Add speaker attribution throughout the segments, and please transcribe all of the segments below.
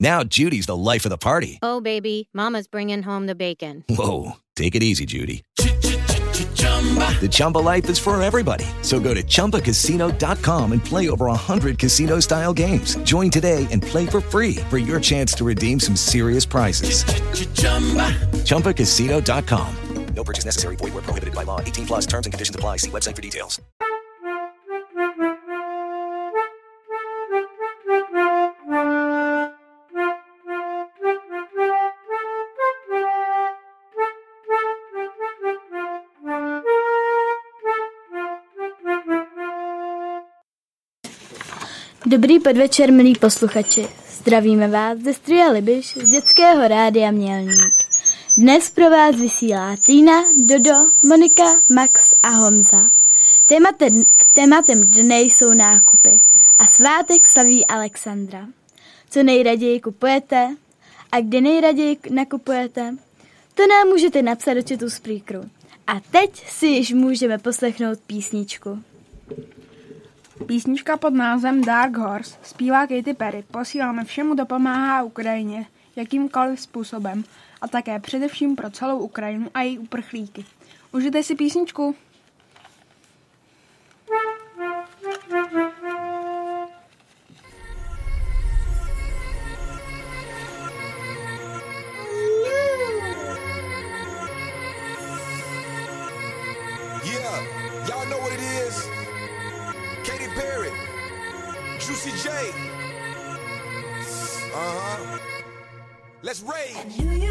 Speaker 1: Now Judy's the life of the party.
Speaker 2: Oh, baby, Mama's bringing home the bacon.
Speaker 1: Whoa, take it easy, Judy. The Chumba life is for everybody. So go to ChumbaCasino.com and play over 100 casino-style games. Join today and play for free for your chance to redeem some serious prizes. ChumbaCasino.com.
Speaker 3: No purchase necessary. Void were prohibited by law. 18 plus terms and conditions apply. See website for details.
Speaker 4: Dobrý podvečer, milí posluchači. Zdravíme vás ze Strie Libiš z dětského rádia Mělník. Dnes pro vás vysílá Týna, Dodo, Monika, Max a Honza. Tématem, tématem dne jsou nákupy a svátek slaví Alexandra. Co nejraději kupujete a kdy nejraději nakupujete, to nám můžete napsat do chatu Spreakeru. A teď si již můžeme poslechnout písničku.
Speaker 5: Písnička pod názvem Dark Horse zpívá Katy Perry. Posíláme všemu, kdo pomáhá Ukrajině jakýmkoliv způsobem a také především pro celou Ukrajinu a její uprchlíky. Užijte si písničku.
Speaker 6: Let's rage.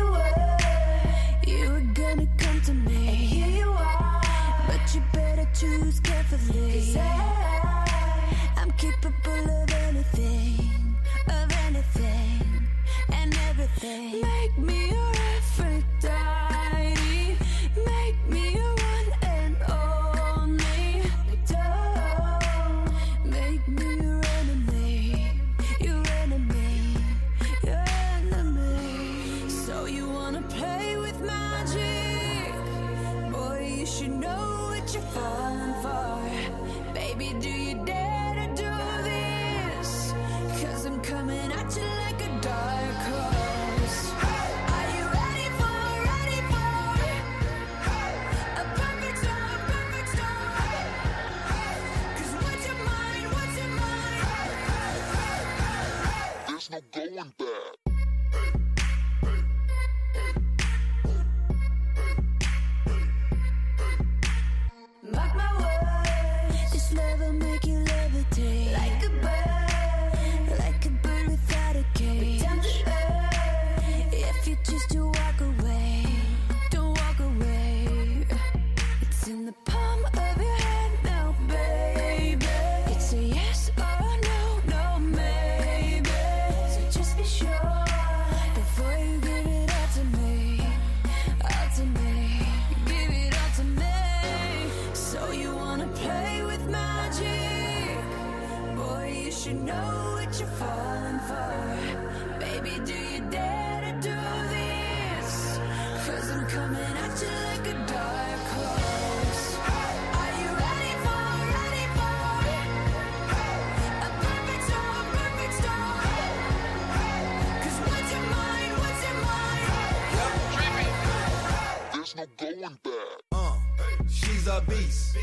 Speaker 6: Beast.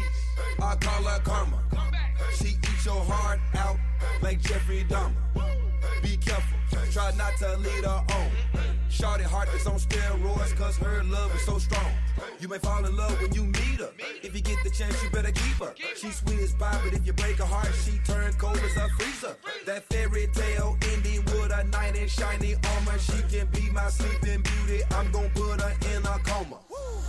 Speaker 6: I call her karma. She eats your heart out like Jeffrey Dahmer. Be careful, try not to lead her on. Shorty heart is on steroids cause her love is so strong. You may fall in love when you meet her. If you get the chance, you better keep her. She's sweet as pie, but if you break her heart, she turns cold as a freezer. That fairy tale ending a knight in shiny armor. She can be my sleeping beauty. I'm gonna put her in a coma.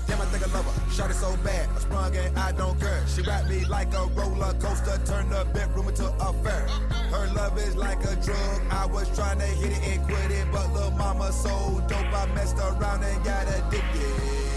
Speaker 6: Damn, I think I love her. Shot it so bad, I sprung and I don't care. She wrapped me like a roller coaster, turned the bedroom into a fair. Her love is like a drug. I was trying to hit it and quit it, but little mama so dope, I messed around and got addicted.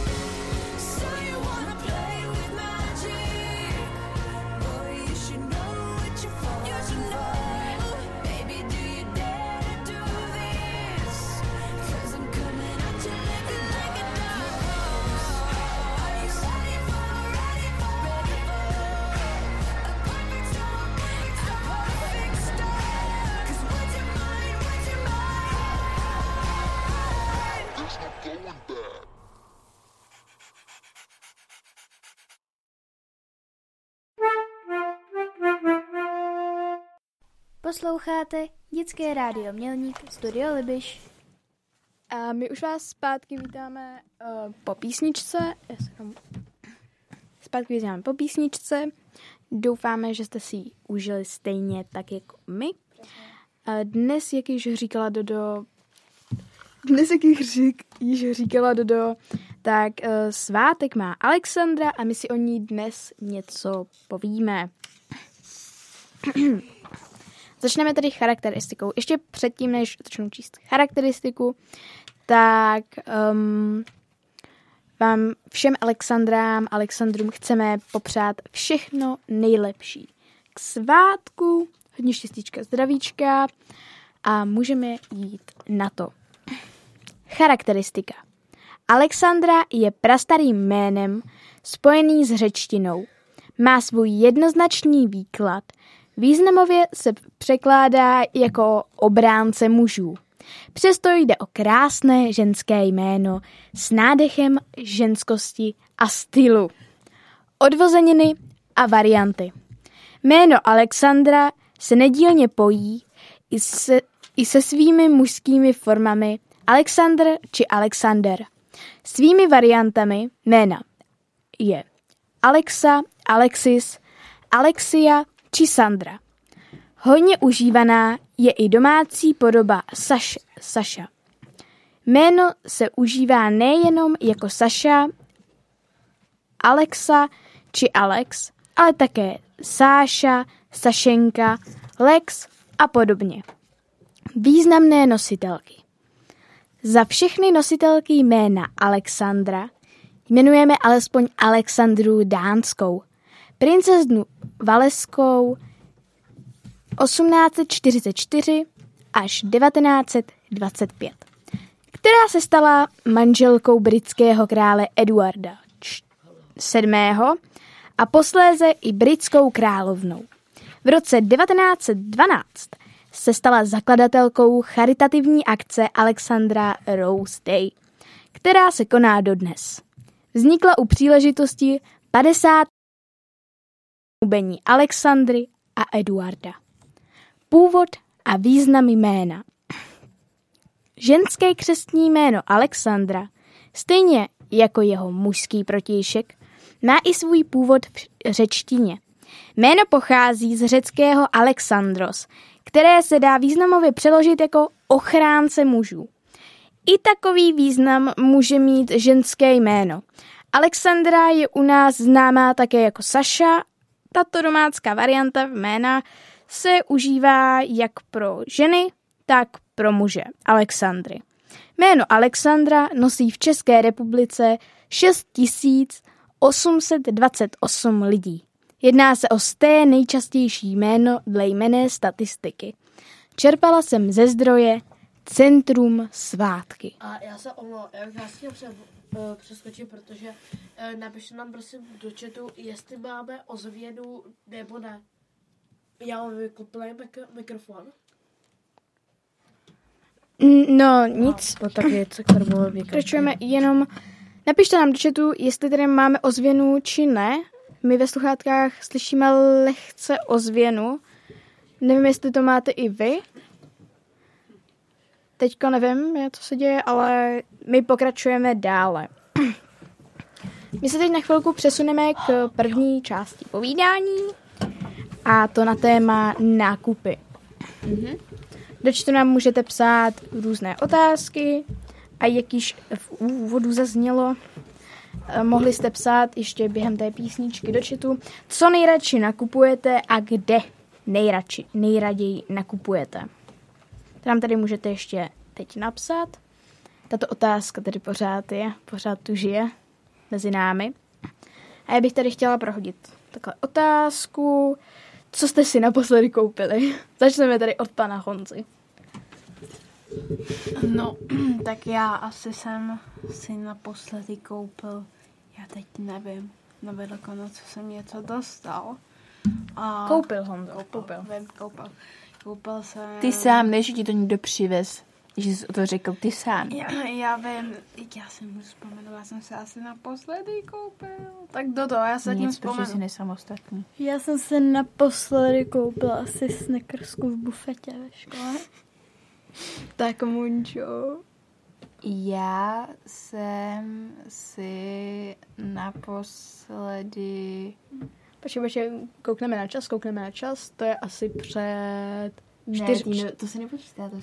Speaker 7: Posloucháte Dětské rádio Mělník, Studio Libiš.
Speaker 8: A my už vás zpátky vítáme uh, po písničce. Zpátky vítáme po písničce. Doufáme, že jste si ji užili stejně tak jako my. A dnes, jak již říkala Dodo, dnes, jak řík, již říkala Dodo, tak uh, svátek má Alexandra a my si o ní dnes něco povíme. Začneme tedy charakteristikou. Ještě předtím, než začnu číst charakteristiku, tak um, vám všem Alexandrám, Alexandrům chceme popřát všechno nejlepší. K svátku, hodně štěstíčka, zdravíčka a můžeme jít na to. Charakteristika. Alexandra je prastarým jménem spojený s řečtinou. Má svůj jednoznačný výklad. Významově se překládá jako obránce mužů. Přesto jde o krásné ženské jméno s nádechem ženskosti a stylu. Odvozeniny a varianty. Jméno Alexandra se nedílně pojí i se, i se svými mužskými formami Alexandr či Alexander. Svými variantami jména je Alexa, Alexis, Alexia či Sandra. Hodně užívaná je i domácí podoba Saš, Saša. Jméno se užívá nejenom jako Saša, Alexa či Alex, ale také Sáša, Sašenka, Lex a podobně. Významné nositelky. Za všechny nositelky jména Alexandra jmenujeme alespoň Alexandru Dánskou, princeznu Valeskou 1844 až 1925, která se stala manželkou britského krále Eduarda VII. a posléze i britskou královnou. V roce 1912 se stala zakladatelkou charitativní akce Alexandra Rose Day, která se koná dodnes. Vznikla u příležitosti 50. ubení Alexandry a Eduarda. Původ a význam jména Ženské křestní jméno Alexandra, stejně jako jeho mužský protějšek, má i svůj původ v řečtině. Jméno pochází z řeckého Alexandros, které se dá významově přeložit jako ochránce mužů. I takový význam může mít ženské jméno. Alexandra je u nás známá také jako Saša. Tato domácká varianta jména se užívá jak pro ženy, tak pro muže Alexandry. Jméno Alexandra nosí v České republice 6828 lidí. Jedná se o sté nejčastější jméno dle jmené statistiky. Čerpala jsem ze zdroje Centrum svátky.
Speaker 9: A já se omlouvám, já vás eh, přeskočit, protože eh, napište nám prosím do chatu, jestli máme ozvěnu nebo ne. Já mám vykoplý mik- mikrofon.
Speaker 8: No, nic.
Speaker 9: No tak něco,
Speaker 8: Pokračujeme jenom. Napište nám do chatu, jestli tady máme ozvěnu či ne. My ve sluchátkách slyšíme lehce ozvěnu. Nevím, jestli to máte i vy. Teďka nevím, co se děje, ale my pokračujeme dále. My se teď na chvilku přesuneme k první části povídání a to na téma nákupy. Do čtu nám můžete psát různé otázky a jak již v úvodu zaznělo, eh, mohli jste psát ještě během té písničky do chatu, co nejradši nakupujete a kde nejradši, nejraději nakupujete. To nám tady můžete ještě teď napsat. Tato otázka tady pořád je, pořád tu žije mezi námi. A já bych tady chtěla prohodit takhle otázku. Co jste si naposledy koupili? Začneme tady od pana Honzy.
Speaker 5: No, tak já asi jsem si naposledy koupil, já teď nevím, na Velikonoce jsem něco dostal. A
Speaker 8: Koupil Honzo,
Speaker 5: koupil,
Speaker 8: koupil.
Speaker 5: Vím, koupil. Koupil jsem...
Speaker 10: Ty sám, než ti to někdo přivez. Že jsi to řekl, ty sám.
Speaker 5: Já, já vím, já si můžu vzpomenout, já jsem se asi naposledy koupil. Tak do toho, já se tím
Speaker 10: Nic, protože jsi
Speaker 5: vzpomenu.
Speaker 10: nesamostatný.
Speaker 8: Já jsem se naposledy koupila asi snickersku v bufetě ve škole. Tak Munčo.
Speaker 10: Já jsem si naposledy...
Speaker 8: Počkej, počkej, koukneme na čas, koukneme na čas. To je asi před... Čtyř,
Speaker 10: ty, ne, to se nepočítá, to je.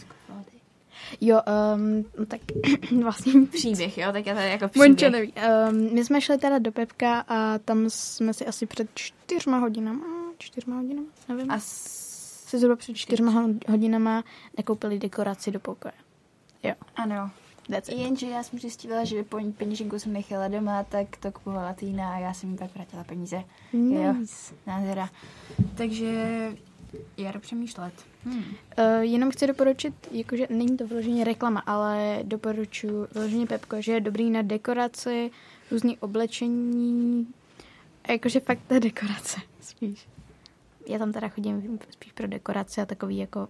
Speaker 8: Jo, um, tak vlastně
Speaker 10: Příběh, jo, tak já tady jako
Speaker 8: Mončo
Speaker 10: příběh.
Speaker 8: neví. Um, my jsme šli teda do Pepka a tam jsme si asi před čtyřma hodinama, čtyřma hodinama, nevím.
Speaker 10: A
Speaker 8: si zhruba před čtyřma ho- hodinama nekoupili dekoraci do pokoje. Jo,
Speaker 10: Ano.
Speaker 8: That's it.
Speaker 10: Jenže já jsem zjistila, že po peněženku jsem nechala doma, tak to kupovala Týna a já jsem jí pak vrátila peníze. Jo,
Speaker 8: Nice.
Speaker 10: nádhera. Takže já jdu přemýšlet. Hmm.
Speaker 8: Uh, jenom chci doporučit, jakože není to vyloženě reklama, ale doporučuji vyloženě Pepko, že je dobrý na dekoraci, různý oblečení, a jakože fakt ta dekorace spíš. Já tam teda chodím spíš pro dekoraci a takový jako,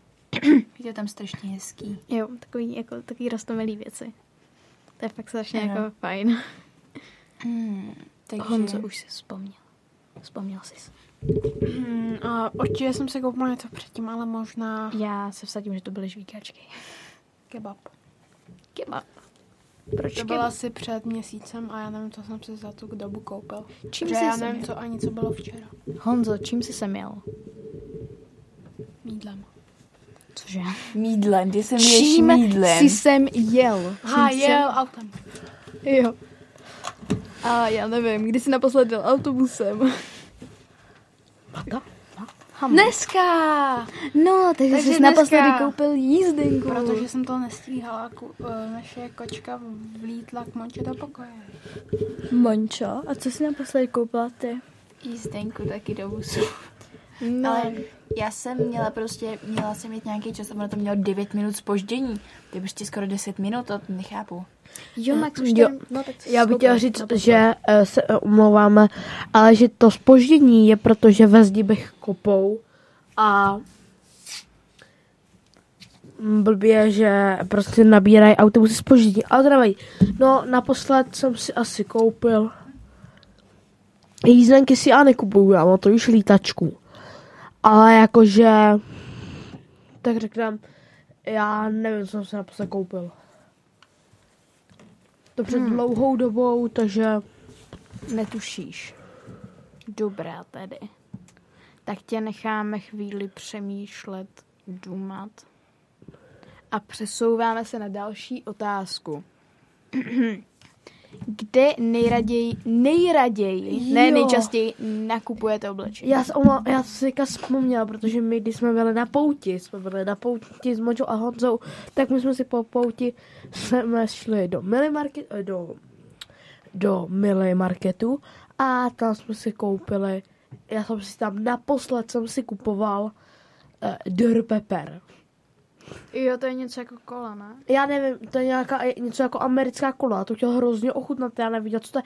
Speaker 10: Je to tam strašně hezký.
Speaker 8: jo, takový jako takový rostomilý věci. To je fakt strašně
Speaker 10: Ano.
Speaker 8: jako fajn.
Speaker 10: Hmm. Takže...
Speaker 8: Honzo, už si vzpomněl. Vzpomněl jsi.
Speaker 5: Hmm, a určitě jsem se koupila něco předtím, ale možná
Speaker 8: Já se vsadím, že to byly žvíkačky.
Speaker 5: kebab.
Speaker 8: Kebab. Proč
Speaker 5: To bylo asi před měsícem a já nevím, co jsem si za tu dobu koupil.
Speaker 8: Čím
Speaker 5: Protože
Speaker 8: jsi
Speaker 5: já
Speaker 8: se
Speaker 5: nevím,
Speaker 8: měl?
Speaker 5: co ani co bylo včera.
Speaker 8: Honzo, čím jsi se měl?
Speaker 5: Mídlem.
Speaker 8: Cože?
Speaker 10: Mídlem, ty jsem ješ
Speaker 8: Čím
Speaker 10: mídlem.
Speaker 8: jsi sem jel? Jsi-
Speaker 5: jel autem.
Speaker 8: Jo. A já nevím, kdy jsi naposled jel autobusem?
Speaker 5: Dneska!
Speaker 8: No, takže,
Speaker 5: Takže
Speaker 8: jsi naposledy koupil jízdenku.
Speaker 5: Protože jsem to nestíhala, uh, naše kočka vlítla k Monče do pokoje.
Speaker 8: Mončo, a co jsi naposledy koupila ty?
Speaker 10: Jízdenku taky do busu.
Speaker 8: No,
Speaker 10: Ale já jsem měla prostě, měla jsem mít nějaký čas a ono to mělo 9 minut spoždění. To je prostě skoro 10 minut, to nechápu.
Speaker 8: jo, Max, už
Speaker 9: Jo.
Speaker 8: no, tak
Speaker 9: Já bych chtěla říct,
Speaker 8: naposled.
Speaker 9: že eh, se eh, omlouváme, ale že to spoždění je proto, že ve zdi bych kopou a blbě, že prostě nabírají autobusy spoždění. Ale to nevadí. No, naposled jsem si asi koupil jízdenky si já nekupuju, já mám to už lítačku. Ale jakože, tak řeknám, já nevím, co jsem si naposled koupil. To před
Speaker 8: Hmm.
Speaker 9: dlouhou dobou, takže
Speaker 8: Netušíš. Dobrá tedy. Tak tě necháme chvíli přemýšlet, důmat. A přesouváme se na další otázku. Kde nejraději, nejraději, ne
Speaker 9: Jo.
Speaker 8: nejčastěji nakupujete oblečení?
Speaker 9: já, se omlá, já jsem si vzpomněla, protože my, když jsme byli na pouti, jsme byli na pouti s Močou a Honzou, tak my jsme si po pouti jsme šli do Mili Market, eh, do, do Mili Marketu a tam jsme si koupili, já jsem si tam naposled jsem si kupoval uh, Dr. Pepper.
Speaker 8: Jo, to je něco jako kola, ne?
Speaker 9: Já nevím, to je nějaká, něco jako americká kola, to chtěl hrozně ochutnat, já neviděl, co to je.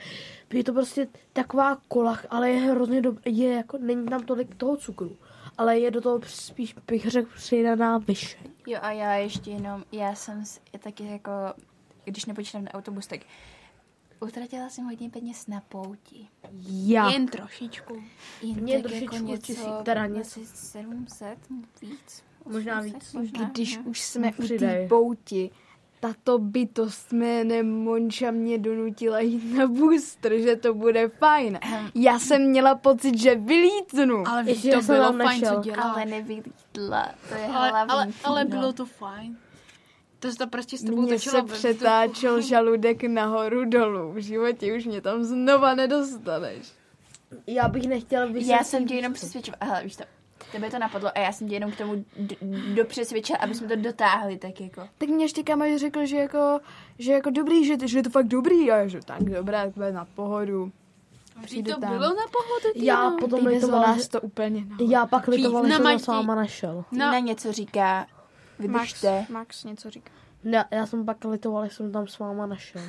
Speaker 9: Je to prostě taková kola, ale je hrozně dobré, je jako, není tam tolik toho cukru, ale je do toho spíš, bych řekl, přidaná vyšeň.
Speaker 10: Jo a já ještě jenom, já jsem taky jako, když nepočítám na autobus, tak utratila jsem hodně peněz na pouti.
Speaker 9: Já.
Speaker 5: Jen trošičku.
Speaker 10: Jen
Speaker 9: Mě
Speaker 10: tak
Speaker 9: trošičku
Speaker 10: jako něco,
Speaker 9: tisíc, teda něco.
Speaker 10: asi 700, víc.
Speaker 9: Možná
Speaker 10: 800,
Speaker 9: víc.
Speaker 10: Možná,
Speaker 8: Když
Speaker 10: no.
Speaker 8: už jsme u té pouti, tato bytost jménem Monča mě donutila jít na booster, že to bude fajn. Já jsem měla pocit, že vylítnu.
Speaker 5: Ale
Speaker 9: Ještě
Speaker 5: to bylo fajn,
Speaker 9: nešel.
Speaker 5: co děláš.
Speaker 10: Ale nevylítla, to je
Speaker 5: ale,
Speaker 10: hlavní
Speaker 5: ale, ale bylo to fajn. To se to prostě s tebou točilo
Speaker 8: se přetáčel
Speaker 5: vzduchu.
Speaker 8: žaludek nahoru dolů. V životě už mě tam znova nedostaneš.
Speaker 9: Já bych nechtěl vysvětlit.
Speaker 10: Já jsem tě jenom přesvědčila, hele, víš to, tebe to napadlo a já jsem tě jenom k tomu d- dopřesvědčila, aby jsme to dotáhli, tak jako.
Speaker 8: Tak mě ještě kamarád řekl, že jako, že jako dobrý, že, že je to fakt dobrý. A já že tak dobré, tak bude na pohodu.
Speaker 5: Vždyť to bylo na pohodu, ty
Speaker 9: Já
Speaker 5: no.
Speaker 9: potom litoval,
Speaker 8: nás
Speaker 9: že...
Speaker 8: to úplně
Speaker 9: Já pak litoval,
Speaker 5: na
Speaker 9: že to s váma našel.
Speaker 10: No. Na něco říká,
Speaker 5: Max,
Speaker 10: vydržte.
Speaker 5: Max něco říká.
Speaker 9: Ne, já jsem pak litoval, že jsem tam s váma našel.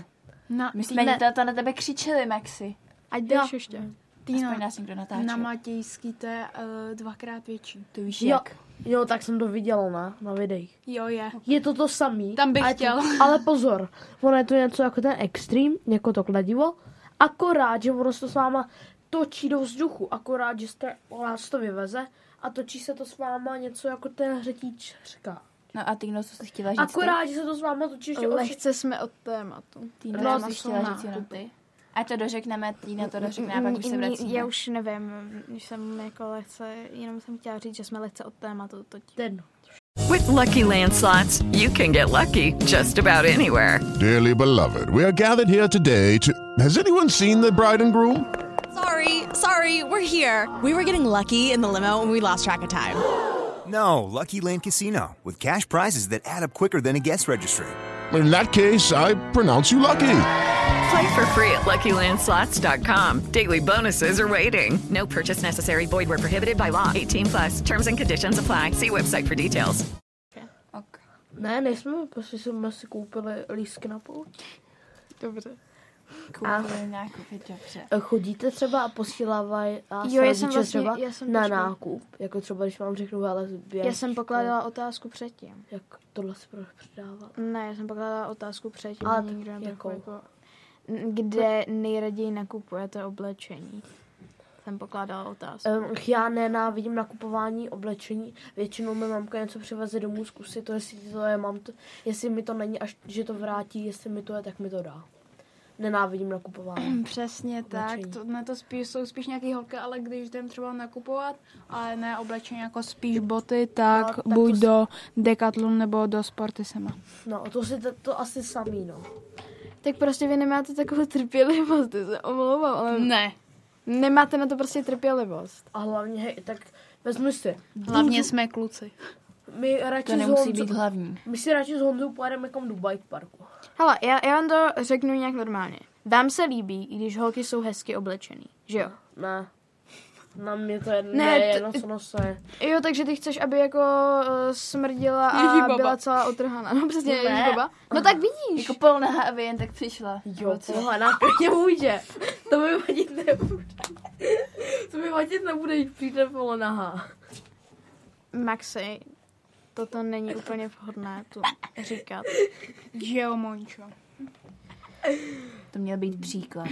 Speaker 5: Na,
Speaker 10: My jsme
Speaker 8: Ne.
Speaker 10: to na tebe křičeli, Maxi.
Speaker 5: Ať jdeš ještě. Týno,
Speaker 10: Aspoň nás někdo natáčel.
Speaker 5: na Matějský to je uh, dvakrát větší.
Speaker 10: To víš
Speaker 9: Jo,
Speaker 10: jak.
Speaker 9: jo, tak jsem to viděl na, na videích.
Speaker 5: Jo, je.
Speaker 9: Je to to samý.
Speaker 5: Tam bych
Speaker 9: ale,
Speaker 5: chtěl.
Speaker 9: Ale pozor, ono je to něco jako ten extreme, jako to kladivo, akorát, že ono se to s váma točí do vzduchu, akorát, že jste, vás to vyveze a točí se to s váma něco jako ten hřetíč říká.
Speaker 10: No a ty, no, co jsi chtěla říct
Speaker 9: Akorát, že se to s váma točí ještě o
Speaker 8: Lehce jsme od tématu.
Speaker 10: ty?
Speaker 9: No,
Speaker 10: Ty, no,
Speaker 9: co
Speaker 10: jsi chtěla říct jenom ty? A to dořekneme, Týna to dořekne a pak už se vracíme.
Speaker 8: Já už nevím, už jsem jako lehce, jenom jsem chtěla říct, že jsme lehce od tématu totiž.
Speaker 9: Ten.
Speaker 11: With Lucky Land slots, you can get lucky just about anywhere.
Speaker 12: Dearly beloved, we are gathered here today to. Has anyone seen the bride and groom?
Speaker 13: Sorry, sorry, we're here. We were getting lucky in the limo and we lost track of time.
Speaker 14: No, Lucky Land Casino, with cash prizes that add up quicker than a guest registry.
Speaker 12: In that case, I pronounce you lucky.
Speaker 11: Play for free at LuckyLandSlots.com. Daily bonuses are waiting. No purchase necessary. Void were prohibited by law. 18 plus. Terms and conditions apply. See website for details.
Speaker 9: Ne, nejsme, prostě jsme si koupili lístky na pouť.
Speaker 8: Dobře.
Speaker 10: Koupili nákupy, dobře.
Speaker 9: Chodíte třeba a posílávají vás
Speaker 8: Jo, já jsem vlastně-
Speaker 9: třeba
Speaker 8: já jsem
Speaker 9: na
Speaker 8: počkej.
Speaker 9: nákup. Jako třeba, když vám řeknu, ale běž,
Speaker 8: Já jsem pokládala otázku předtím.
Speaker 9: Jak tohle si budeš předávat?
Speaker 8: Ne, já jsem pokládala otázku předtím.
Speaker 9: Ale
Speaker 8: nikdo jako, n- kde nejraději nakupujete oblečení. Jsem pokládala otázku.
Speaker 9: Um, já nenávidím nakupování oblečení. Většinou mi mamka něco přiveze domů, zkusí to, jestli to je, mám to, jestli mi to není, až že to vrátí, jestli mi to je, tak mi to dá. Nenávidím nakupování.
Speaker 8: Přesně tak,
Speaker 9: Oblečení.
Speaker 8: to, ne, to spíš, jsou spíš nějaký holky, ale když jdem třeba nakupovat, ale ne oblečení jako spíš boty, tak,
Speaker 9: No, tak
Speaker 8: buď
Speaker 9: to s-
Speaker 8: do Decathlon nebo do Sportisema.
Speaker 9: No, to si to, to asi samý, no.
Speaker 8: Tak prostě vy nemáte takovou trpělivost, ty se omlouvám, ale...
Speaker 5: Ne.
Speaker 8: Nemáte na to prostě trpělivost.
Speaker 9: A hlavně, hej, tak vezmi si.
Speaker 5: Hlavně jsme kluci.
Speaker 9: My radši
Speaker 10: To nemusí
Speaker 9: Honzou-
Speaker 10: být hlavní.
Speaker 9: My si radši s Honzou pojedeme někam do bike parku.
Speaker 8: Hele, já, já vám to řeknu nějak normálně. Vám se líbí, i když holky jsou hezky oblečený, že jo?
Speaker 9: Ne. Na mě to je
Speaker 8: Ne,
Speaker 9: jedno, co nosí.
Speaker 8: Jo, takže ty chceš, aby jako uh, smrdila a
Speaker 5: Ježibaba.
Speaker 8: byla celá otrhaná. No přesně,
Speaker 9: Ne.
Speaker 8: ježibaba. No tak vidíš.
Speaker 10: Jako polnaha, aby jen tak přišla.
Speaker 9: Jo, tohle na mě může. To mi vadit nebude. To mi vadit nebude, když přijde polonahá.
Speaker 8: Maxi, toto není úplně vhodné tu říkat.
Speaker 5: Jo, Mončo.
Speaker 10: To měl být příklad.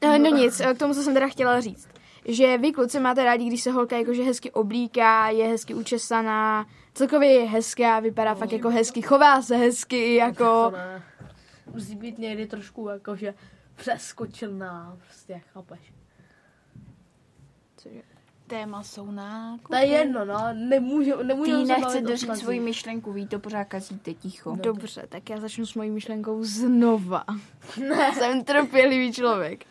Speaker 8: Eh, No nic, eh, k tomu, co jsem teda chtěla říct. Že vy kluci máte rádi, když se holka jakože hezky oblíká, je hezky učesaná, celkově je hezká, vypadá fakt jako hezky, chová se hezky, jako...
Speaker 9: Musí být někdy trošku jakože přeskočená, prostě, chápeš.
Speaker 5: Téma jsou nákupy.
Speaker 9: To je jedno, no, nemůžu, nemůžu
Speaker 10: Ty nechce
Speaker 9: vztazích.
Speaker 10: svoji myšlenku, ví to pořád kazíte ticho.
Speaker 8: Dobře, tak já začnu s mojí myšlenkou znova. Ne. Jsem trpělivý člověk.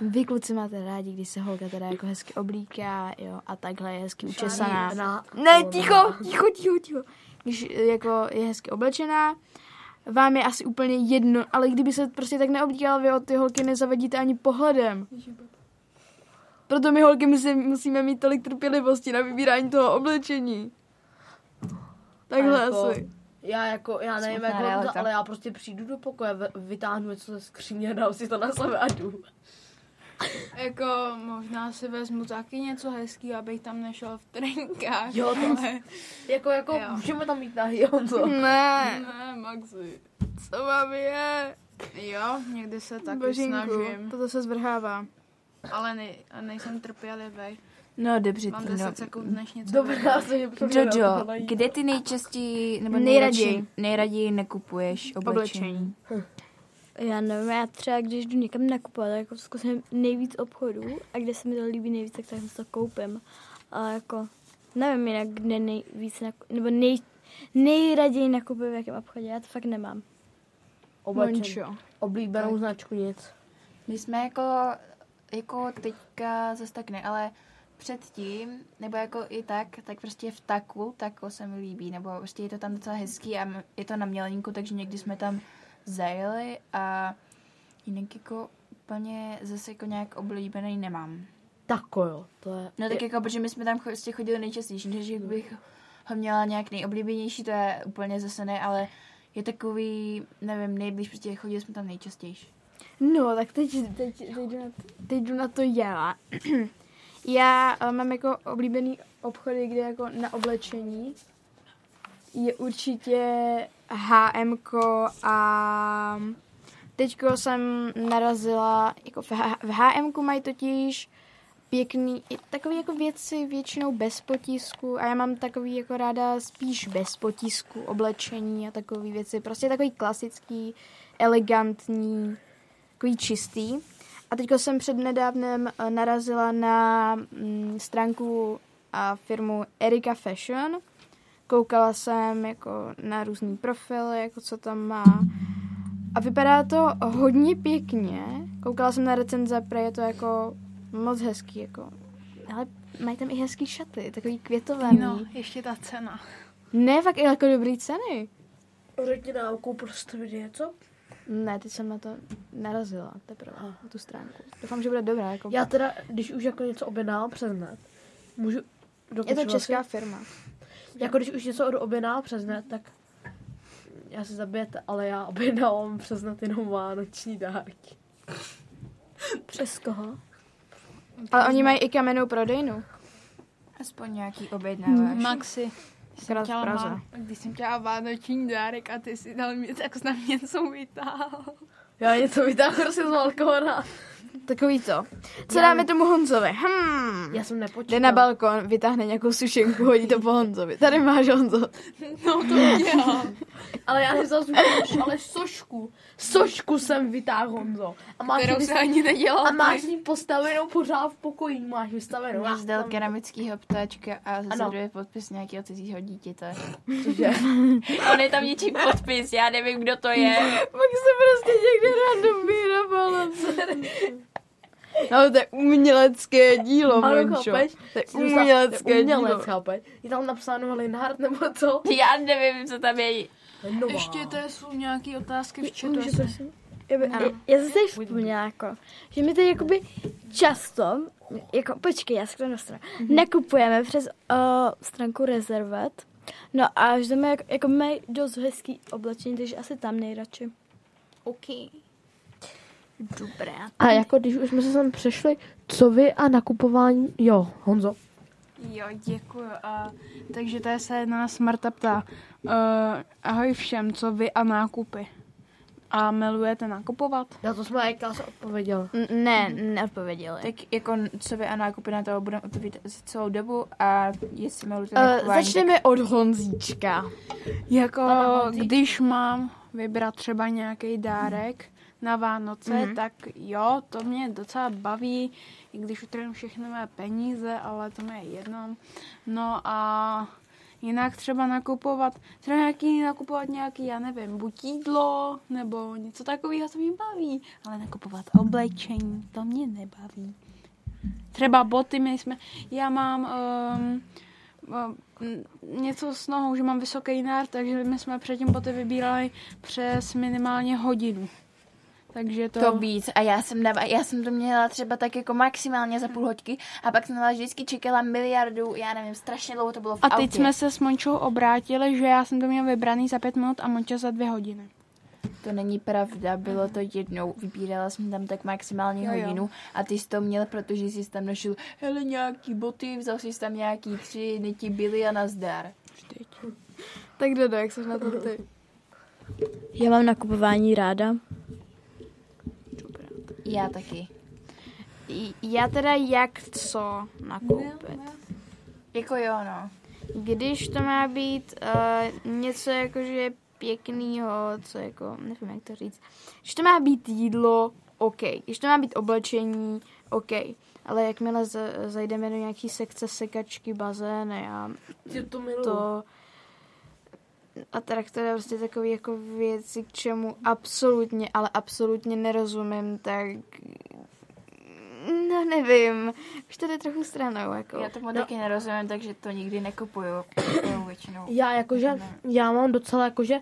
Speaker 8: Vy kluci máte rádi, když se holka teda jako hezky oblíká, jo, a takhle je hezky učesaná.
Speaker 9: Na-
Speaker 8: Ne, ticho, ticho, ticho, ticho. Když eh, jako je hezky oblečená, vám je asi úplně jedno, ale kdyby se prostě tak neoblíkala, vy od ty holky nezavadíte ani pohledem. Proto my holky musí, musíme mít tolik trpělivosti na vybírání toho oblečení. Takhle
Speaker 9: jako,
Speaker 8: asi.
Speaker 9: Já jako, já nevím,
Speaker 10: Smutná
Speaker 9: jak to, ale já prostě přijdu do pokoje, vytáhnu něco ze skříně, dám si to na sebe a jdu.
Speaker 5: Jako možná si vezmu taky něco hezký, abych tam nešel v trenkách.
Speaker 9: Jo, to
Speaker 5: ale...
Speaker 9: Jako, jako,
Speaker 5: Jo.
Speaker 9: můžeme tam mít nahy, Honzo.
Speaker 8: Ne,
Speaker 5: Ne, Maxi.
Speaker 8: co vám je?
Speaker 5: Jo, někdy se taky
Speaker 8: Božinku,
Speaker 5: snažím.
Speaker 8: toto se zvrhává.
Speaker 5: Ale ne, nejsem trpělivý.
Speaker 10: No dobře,
Speaker 5: Mám
Speaker 10: Týno.
Speaker 5: 10 sekund, než něco
Speaker 9: na
Speaker 10: Jojo,
Speaker 9: jít.
Speaker 10: kde ty nejčastěji, nebo
Speaker 8: Nejraději.
Speaker 10: nejraději, nejraději nekupuješ oblečení?
Speaker 8: Oblečení.
Speaker 7: Já nevím, já třeba když jdu někam nakupovat, tak jako zkusím nejvíc obchodů a kde se mi to líbí nejvíc, tak tam to koupím. A jako, nevím jinak, kde nejvíc, naku- nebo nej, nejraději nakupuju v jakém obchodě, já to fakt nemám.
Speaker 8: Mončo.
Speaker 9: Oblíbenou značku nic.
Speaker 10: My jsme jako, jako teďka zase tak ne, ale předtím, nebo jako i tak, tak prostě v taku, tako se mi líbí, nebo prostě je to tam docela hezký a je to na mělníku, takže někdy jsme tam zajeli a jinak jako úplně zase jako nějak oblíbený nemám.
Speaker 9: Tako jo, to je...
Speaker 10: No tak jako, protože my jsme tam prostě chodili nejčastěji, takže bych ho měla nějak nejoblíbenější, to je úplně zase ne, ale je takový, nevím, nejblíž, prostě chodili jsme tam nejčastěji.
Speaker 8: No, tak teď, teď, teď, jdu, na to, teď jdu na to já. já eh, mám jako oblíbený obchody, kde jako na oblečení je určitě H&M a teďko jsem narazila, jako v, H&M mají totiž pěkný, takový jako věci většinou bez potisku a já mám takový jako ráda spíš bez potisku oblečení a takové věci, prostě takový klasický, elegantní, takový čistý. A teďko jsem před nedávnem eh, narazila na mm, stránku a firmu Erika Fashion. Koukala jsem jako na různý profily, jako co tam má. A vypadá to hodně pěkně. Koukala jsem na recenze, pre je to jako moc hezký, jako. Ale mají tam i hezký šaty, takový květovaný.
Speaker 5: No, ještě ta cena.
Speaker 8: Ne, fakt i jako dobrý ceny.
Speaker 9: Řekni na oko prostě vidět něco.
Speaker 8: Ne, teď jsem na to narazila teprve, na tu stránku. Doufám, že bude dobrá. Jako...
Speaker 9: Já teda, když už jako něco objednávám přes net, můžu...
Speaker 8: Je to česká
Speaker 9: si?
Speaker 8: firma.
Speaker 9: Jako když už něco objednávám přes net, tak já se zabijete, ale já objednávám přes net jenom vánoční dárky.
Speaker 7: Přes koho?
Speaker 8: Ale oni mají i kamennou prodejnu.
Speaker 10: Aspoň nějaký objednáváš.
Speaker 5: Maxi. Jsem chtěla
Speaker 8: Praze.
Speaker 5: má, když jsem chtěla vánoční dárek a ty si dal mě, tak jsi na mě něco vytáhl.
Speaker 9: Já něco vytáhnu prostě z balkóna.
Speaker 8: Takový to. Co
Speaker 9: Já-
Speaker 8: dáme tomu Honzovi? Hmm.
Speaker 9: Já jsem nepočítal.
Speaker 8: Jde na balkon, vytáhne nějakou sušenku, hodí to po Honzovi. Tady máš Honzo.
Speaker 5: No to udělám.
Speaker 9: Ale já nevzal sušku, ale sošku. Sošku jsem vytáhl, Honzo. A máš
Speaker 5: Kterou se ani nedělal
Speaker 9: A máš ji postavenou pořád v pokoji, máš vystavenou. Já
Speaker 10: Zdal
Speaker 9: tam-
Speaker 10: keramického ptáčka a
Speaker 9: Ano.
Speaker 10: zazaduje podpis nějakého cizího dítěte.
Speaker 9: Cože?
Speaker 10: On je tam něčí podpis, já nevím, kdo to je.
Speaker 8: Pak se prostě někde random vyhrabala. No, to je umělecké dílo,
Speaker 9: Ano,
Speaker 8: Mončo.
Speaker 9: chápeš?
Speaker 8: To je umělecké
Speaker 9: to je umělec,
Speaker 8: dílo.
Speaker 9: chápeš? Je tam napsáno Linhard nebo co?
Speaker 10: Já nevím, co tam je.
Speaker 9: Nová.
Speaker 5: Ještě to jsou nějaký otázky v chatu. Asi.
Speaker 7: prosím? Já, jsem si vzpomněla, jako, že my teď jakoby často, jako počkej, já se na stranu,
Speaker 8: Mhm.
Speaker 7: nakupujeme přes uh, stránku Reservet, no a že tam jako, jako mají dost hezký oblečení, takže asi tam nejradši.
Speaker 8: OK. Dobré.
Speaker 9: A jako když už jsme se sem přešli, co vy a nakupování, jo, Honzo.
Speaker 5: Jo, děkuji. A, takže tady se nás Marta ptá. Uh, ahoj všem, co vy a nákupy? A milujete nakupovat?
Speaker 9: Na to jsme Eka se odpověděl.
Speaker 8: N- Ne, neodpověděli.
Speaker 10: Tak jako co vy a nákupy na to budeme odpovídat za celou dobu a jestli milujete
Speaker 8: Uh,
Speaker 10: nakupování,
Speaker 8: začneme od Honzíčka.
Speaker 5: Jako
Speaker 8: Honzík.
Speaker 5: když mám vybrat třeba nějaký dárek na Vánoce,
Speaker 8: Mhm.
Speaker 5: mm-hmm. tak jo, to mě docela baví, i když utrácím všechny mé peníze, ale to mi je jedno. No a jinak třeba nakupovat, třeba nějaký, nakupovat nějaký, já nevím, buď jídlo, nebo něco takového, to mě baví, ale nakupovat oblečení, to mě nebaví. Třeba boty, my jsme, já mám um, něco s nohou, že mám vysoký nárt, takže my jsme předtím boty vybírali přes minimálně hodinu. Takže to...
Speaker 10: to víc. A já jsem, dava, já jsem to měla třeba tak jako maximálně za půl hoďky a pak jsem na vás vždycky čekala miliardu, já nevím, strašně dlouho to bylo v
Speaker 5: A
Speaker 10: autě.
Speaker 5: teď jsme se s Mončou obrátili, že já jsem to měl vybraný za pět minut a Monča za dvě hodiny.
Speaker 10: To není pravda, bylo to jednou, vybírala jsem tam tak maximálně
Speaker 5: Jo, jo.
Speaker 10: hodinu a ty jsi to měl, protože jsi tam našel, hele, nějaký boty, vzal jsi tam nějaký tři, neti byly a nazdar.
Speaker 8: Tak Dodo, jak jsi na to ty?
Speaker 7: Já mám nakupování ráda.
Speaker 10: Já taky.
Speaker 8: J- Já teda jak co nakoupit?
Speaker 10: Jako jo, no.
Speaker 8: Když to má být uh, něco jakože pěknýho, co jako, nevím jak to říct. Když to má být jídlo, OK. Když to má být oblečení, OK. Ale jakmile z- zajdeme do nějaký sekce sekačky, bazény a
Speaker 9: Ty to
Speaker 8: to... A traktor je prostě takový jako věci, k čemu absolutně, ale absolutně nerozumím, tak no nevím, už to jde trochu stranou, jako.
Speaker 10: Já tomu taky nerozumím, takže to nikdy nekupuju. Kupuju většinou.
Speaker 9: Já jakože, já mám docela jakože,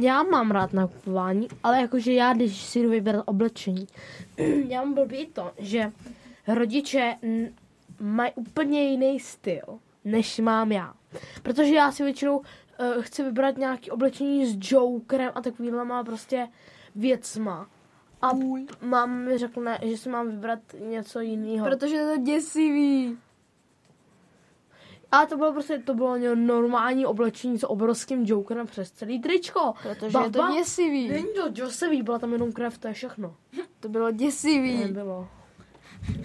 Speaker 9: já mám rád nakupování, ale jakože já, když si jdu vybrat oblečení, já mám blbý to, že rodiče mají úplně jiný styl, než mám já. Protože já si většinou uh, chci vybrat nějaký oblečení s Jokerem a takovýhlema prostě věcma. A mám mi řekne, že si mám vybrat něco jiného.
Speaker 8: Protože je to děsivý.
Speaker 9: Ale to bylo prostě, to bylo normální oblečení s obrovským jokerem přes celý tričko.
Speaker 8: Protože je to děsivý.
Speaker 9: Není to děsivý, byla tam jenom krev, to je všechno.
Speaker 8: To bylo děsivý.
Speaker 9: Nebylo.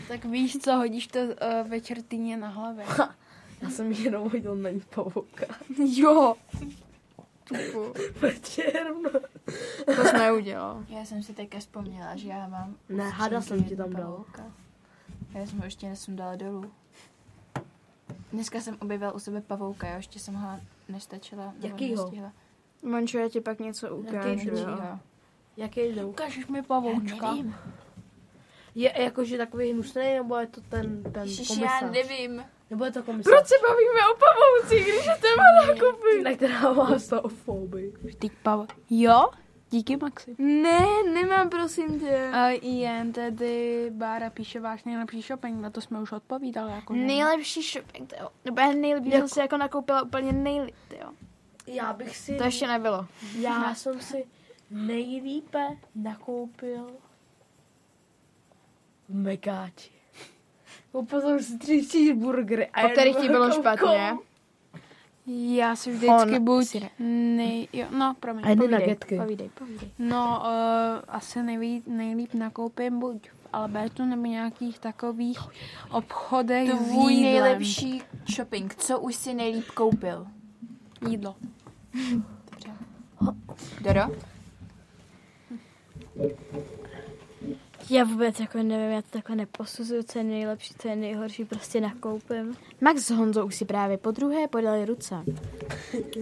Speaker 5: Tak víš co, hodíš to uh, večer týně na hlavě.
Speaker 9: Já jsem jenom hodil na ní pavouka.
Speaker 8: Jo.
Speaker 9: Večer, no.
Speaker 8: To jsi neudělal.
Speaker 10: Já jsem si teďka vzpomněla, že já mám...
Speaker 9: Ne, hada jsem ti tam dal.
Speaker 10: Já jsem ho ještě nesundala dolů. Dneska jsem objevila u sebe pavouka, jo, ještě jsem ho nestačila.
Speaker 9: Jakýho?
Speaker 8: Mončo, já ti pak něco ukážu.
Speaker 10: Jaký
Speaker 8: jo.
Speaker 10: jo.
Speaker 9: Jaký druh?
Speaker 5: Ukážeš mi pavoučka.
Speaker 10: nevím.
Speaker 9: Je jakože takový hnusný, nebo je to ten, ten
Speaker 10: Ježiš, já nevím.
Speaker 9: Nebo je to komisař?
Speaker 8: Proč se bavíme o pavoucích, když je téma nákupy?
Speaker 9: Na která má fobii.
Speaker 5: Teď pav... Jo? Díky Maxi.
Speaker 8: Ne, nemám, prosím tě.
Speaker 5: A jen tedy Bára píše váš nejlepší shopping, na to jsme už odpovídali. Jako
Speaker 8: Nejlepší shopping, to jo. Nebo já nejlepší, jako... jsem si jako nakoupila úplně nejlíp, jo.
Speaker 9: Já bych si...
Speaker 8: To ještě nebylo.
Speaker 9: Já jsem si nejlípe nakoupil v Mekáči. Koupil jsem si tři cheeseburgery. a
Speaker 8: Po kterých ti bylo špatně?
Speaker 5: Já si vždycky
Speaker 8: Hon,
Speaker 5: buď
Speaker 8: si
Speaker 5: nej... Jo, no, promiň.
Speaker 9: A
Speaker 5: povídej.
Speaker 9: nuggetky.
Speaker 8: Povídej, povídej.
Speaker 5: No, uh, asi nejlíp, nejlíp nakoupím buď v Albertu nebo nějakých takových obchodech s
Speaker 10: Tvůj
Speaker 5: jídlem.
Speaker 10: nejlepší shopping, co už si nejlíp koupil?
Speaker 5: Jídlo.
Speaker 10: Doro?
Speaker 7: Já vůbec jako nevím, já to takhle neposuzuju, co je nejlepší, co je nejhorší, prostě nakoupím. Max s Honzou už si právě po druhé podali ruce.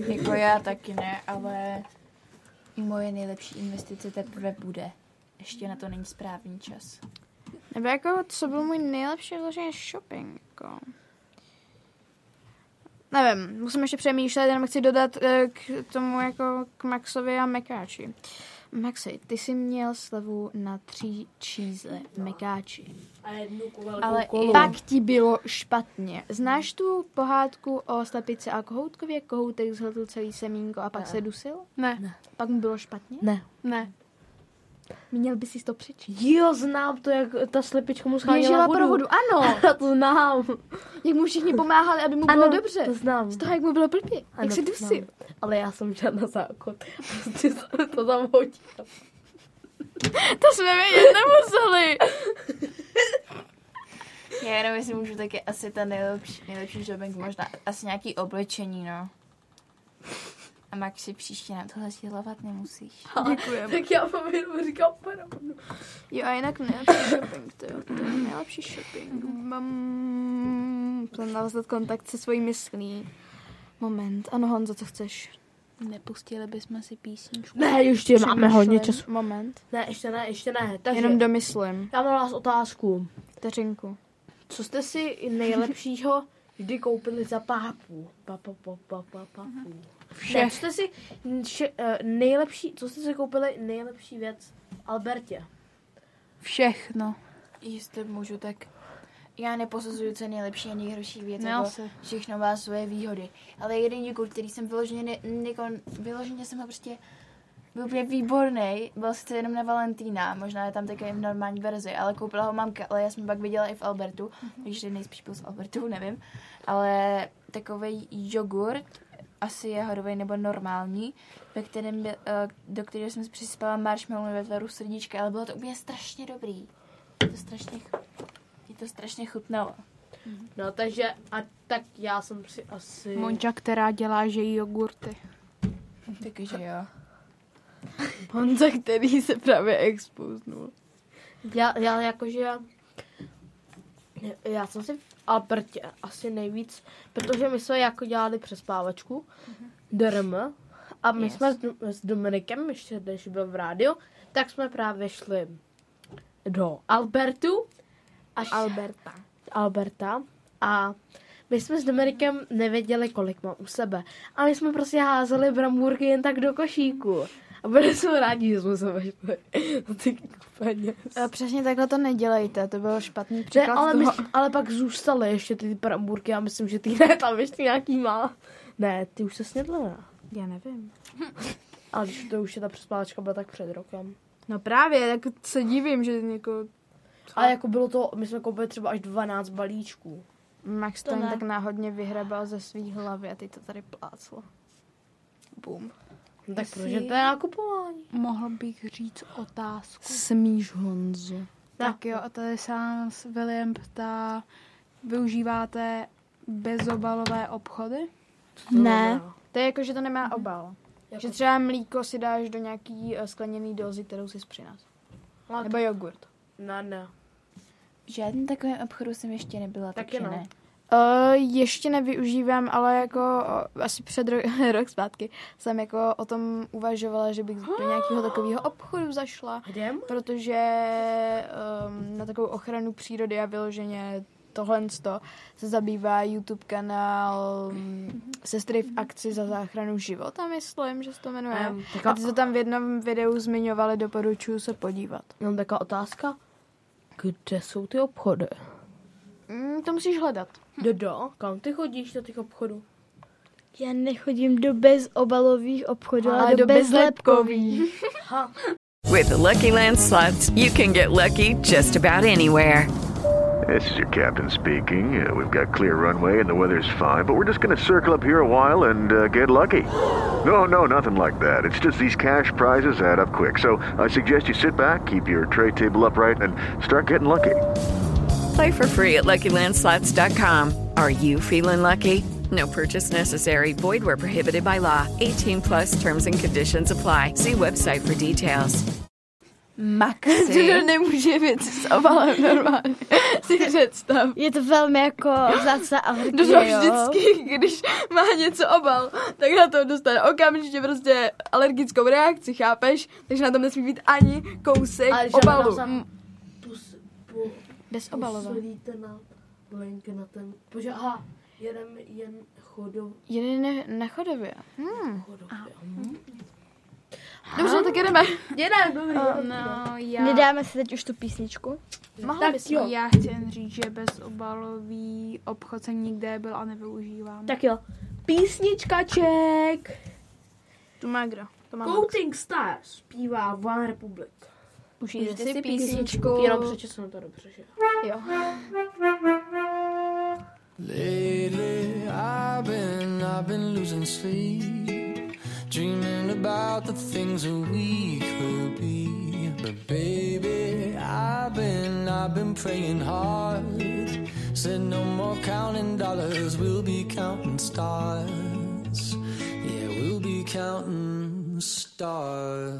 Speaker 10: Jako já taky ne, ale moje nejlepší investice teprve bude. Ještě na to není správný čas.
Speaker 8: Nebo jako, co byl můj nejlepší vložený shopping, jako... Nevím, musím ještě přemýšlet, jenom chci dodat eh, k tomu jako k Maxovi a Mekáči. Maxi, ty jsi měl slevu na tři v Mekáči.
Speaker 9: A jednu
Speaker 8: Ale
Speaker 9: kolu.
Speaker 8: pak ti bylo špatně. Znáš tu pohádku o slepici a kohoutkově? Kohoutek zhltl celý semínko a pak
Speaker 9: Ne.
Speaker 8: se dusil?
Speaker 5: Ne.
Speaker 9: Ne.
Speaker 8: Pak mu bylo špatně?
Speaker 9: Ne.
Speaker 5: Ne.
Speaker 8: Měl by si to přečíst.
Speaker 9: Jo, znám to, jak ta slepička mu scháněla
Speaker 8: pro vodu, ano.
Speaker 9: to znám.
Speaker 8: Jak mu všichni pomáhali, aby mu bylo
Speaker 9: Ano,
Speaker 8: dobře.
Speaker 9: to znám.
Speaker 8: Z toho, jak mu bylo blbě. Jak
Speaker 9: Ano,
Speaker 8: se
Speaker 9: to
Speaker 8: dusil.
Speaker 9: znám. Ale já jsem šla na záchod. Prostě jsem to tam hodila.
Speaker 8: To jsme vědět nemuseli.
Speaker 10: Já jenom jestli můžu, tak je asi ta nejlepší, nejlepší shopping, možná asi nějaký oblečení, no. A Maxi, příště nám tohle sdělovat nemusíš.
Speaker 8: Děkujem.
Speaker 9: Tak já vám jenom říkám pravdu.
Speaker 8: Jo, a jinak nejlepší shopping, to jo. To je nejlepší shopping. Mám... Jsem navazat kontakt se svojí myslí. Moment. Ano, Honzo, co chceš?
Speaker 5: Nepustili bychom si písničku.
Speaker 9: Ne, ještě máme hodně
Speaker 8: Přemýšlím.
Speaker 9: času.
Speaker 8: Moment.
Speaker 9: Ne, ještě ne, ještě ne. Takže
Speaker 8: Jenom domyslím.
Speaker 9: já mám vás otázku.
Speaker 8: Vteřinku.
Speaker 9: Co jste si nejlepšího kdy koupili za pápu? Pa, pa, pa, pa, pa, papu.
Speaker 5: Všech.
Speaker 9: Ne, co jste si še, uh, nejlepší, co jste si koupili nejlepší věc v Albertě?
Speaker 5: Všechno.
Speaker 10: Jestli můžu, tak já neposuzuju, co je nejlepší a nejhorší věc,
Speaker 5: Ne,
Speaker 10: jako všechno má svoje výhody. Ale jeden jogurt, který jsem vyloženě, ne, neko, vyloženě jsem ho prostě byl úplně výborný, byl sice jenom na Valentína, možná je tam také v normální verzi, ale koupila ho mamka, ale já jsem pak viděla i v Albertu, takže nejspíš byl z Albertu, nevím, ale takový jogurt, asi je hodový nebo normální, ve kterém, byl, eh, do kterého jsem si přispala marshmallow ve tvaru srdíčka, ale bylo to úplně strašně dobrý. Je to strašně, je to strašně chutnalo.
Speaker 9: No, takže a tak já jsem si asi...
Speaker 5: Monča, která dělá, že jí jogurty.
Speaker 10: Takže jo.
Speaker 8: Honza, který se právě expoznul.
Speaker 9: Já, já jakože... Já jsem si Albertě asi nejvíc, protože my jsme jako dělali přespávačku, DRM, A my yes. jsme s, s Dominikem, ještě když byl v rádiu, tak jsme právě šli do Albertu. Až
Speaker 8: Alberta.
Speaker 9: Alberta. A my jsme s Dominikem nevěděli, kolik mám u sebe. A my jsme prostě házeli bramburky jen tak do košíku. A byli jsme rádi, že jsme se vešli. Ty peněz.
Speaker 8: A přesně takhle to nedělejte, to byl špatný
Speaker 9: Ne,
Speaker 8: příklad
Speaker 9: ale, my,
Speaker 8: toho.
Speaker 9: ale pak zůstaly ještě ty bramburky, já myslím, že ty ne, tam ještě nějaký má. Ne, ty už se snědla, ne?
Speaker 8: Já nevím.
Speaker 9: Ale když to už je ta přespávačka byla tak před rokem.
Speaker 8: No právě, tak se divím, že jako...
Speaker 9: Ale jako bylo to, my jsme koupili třeba až 12 balíčků.
Speaker 8: Max
Speaker 9: To
Speaker 8: to jen
Speaker 9: ne.
Speaker 8: tak náhodně vyhrebal ze svý hlavy a teď to tady pláclo. Boom.
Speaker 9: No tak proč je to je nakupování?
Speaker 5: Mohl bych říct otázku.
Speaker 8: Smíš, Honzo.
Speaker 5: Tak jo, a tady se nás William ptá, využíváte bezobalové obchody?
Speaker 8: Ne. To je jako, že to nemá obal. Že třeba mlíko si dáš do nějaký eh, skleněný dozy, kterou si přinas. Nebo jogurt.
Speaker 9: Ne, ne.
Speaker 10: V žádném takovém obchodu jsem ještě nebyla,
Speaker 9: Taky
Speaker 10: takže
Speaker 9: ne.
Speaker 10: ne.
Speaker 8: Uh, ještě nevyužívám, ale jako uh, asi před ro- rok zpátky jsem jako o tom uvažovala, že bych do nějakého takového obchodu zašla.
Speaker 9: Kde?
Speaker 8: Protože um, na takovou ochranu přírody a vyloženě tohle se zabývá YouTube kanál um, Sestry v akci za záchranu života, myslím, že se to jmenuje. Um,
Speaker 9: taká-
Speaker 8: a ty to tam v jednom videu zmiňovali, doporučuji se podívat.
Speaker 9: Mám taková otázka. Kde jsou ty obchody?
Speaker 8: Mm, to musíš hledat.
Speaker 9: Dodo, kam ty chodíš do těch obchodů?
Speaker 7: Já nechodím do bezobalových obchodů, ale,
Speaker 8: Ale
Speaker 7: do,
Speaker 8: do
Speaker 7: bezlepkových.
Speaker 11: With the Lucky Land slots, you can get lucky just about anywhere.
Speaker 15: This is your captain speaking. Uh, we've got clear runway and the weather's fine, but we're just going to circle up here a while and uh, get lucky. No, no, nothing like that. It's just these cash prizes add up quick. So I suggest you sit back, keep your tray table upright, and start getting lucky.
Speaker 11: Play for free at LuckyLandSlots.com. Are you feeling lucky? No purchase necessary. Void where prohibited by law. 18 plus terms and conditions apply. See website for details.
Speaker 10: Maxi.
Speaker 8: To nemůže věci s obalem normálně. si představ.
Speaker 7: Je to velmi jako vzácná
Speaker 8: Dodo
Speaker 7: jo.
Speaker 8: vždycky, když má něco obal, tak na to dostane okamžitě prostě alergickou reakci, chápeš? Takže na tom nesmí být ani kousek
Speaker 9: Ale
Speaker 8: obalu. Bezobalová.
Speaker 9: Posolíte na plenky na ten, protože aha, jedem jen chodov,
Speaker 8: Jeden ne, na chodově. Hmm.
Speaker 9: chodově.
Speaker 8: Dobře, tak jedeme.
Speaker 9: Jedem, dobrý.
Speaker 5: No, já,
Speaker 7: Nedáme si teď už tu písničku?
Speaker 8: Mohla
Speaker 9: Tak
Speaker 8: bys
Speaker 9: jo.
Speaker 5: já chci jen říct, že bezobalový obchod jsem nikde byl a nevyužívám.
Speaker 9: Tak jo, písničkaček.
Speaker 8: Tu má kdo? To má
Speaker 9: Coating Stars zpívá One Republic.
Speaker 8: Užijte si písničku.
Speaker 9: Jenom přečesnu to dobře, že?
Speaker 8: Jo.
Speaker 16: Lately, I've been, I've been losing sleep, dreaming about the things that we could be. But baby, I've been, I've been praying hard. Said no more counting dollars, we'll be counting stars. Yeah, we'll be counting stars.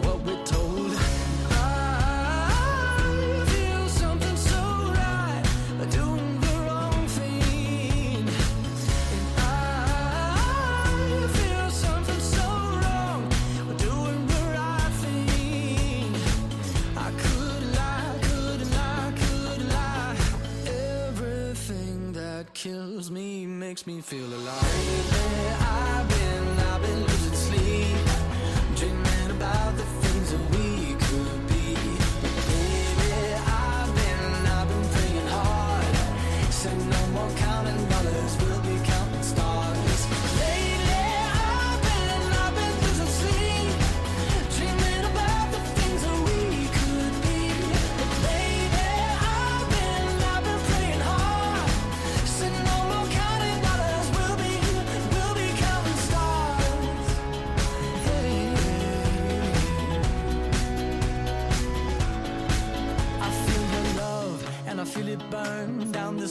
Speaker 16: me makes me feel alive. Lately, I've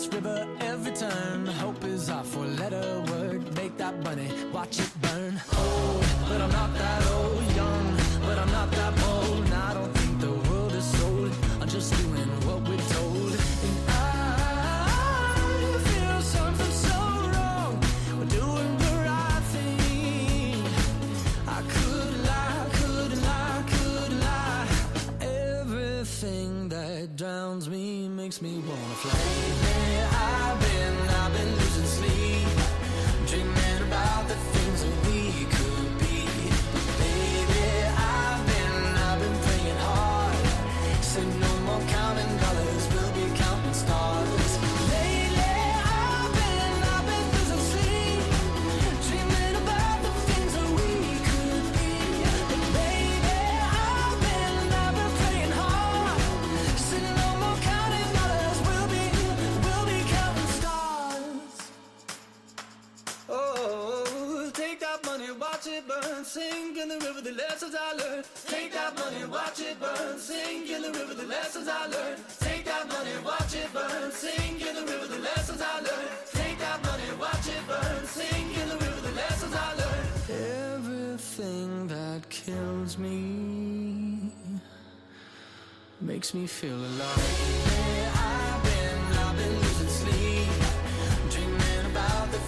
Speaker 16: this river every turn. Hope is our four letter word. Make that money, watch it burn. Sink in the river, the lessons I learned. Take that money, watch it burn, sink in the river, the lessons I learned. Take that money, watch it burn, sink in the river, the lessons I learned. Take that money, watch it burn, sink in the river, the lessons I learned. Everything that kills me makes me feel alive. I've been, I've been losing sleep, dreaming about the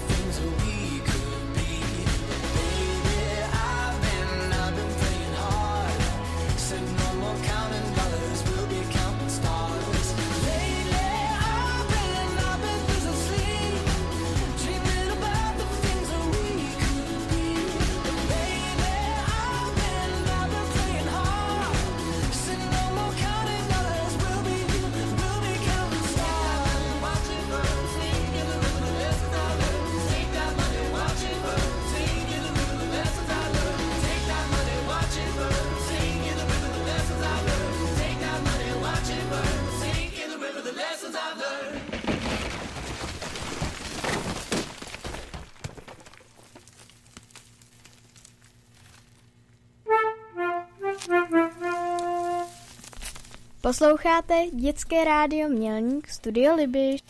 Speaker 4: Posloucháte dětské rádio Mělník Studio Libiš.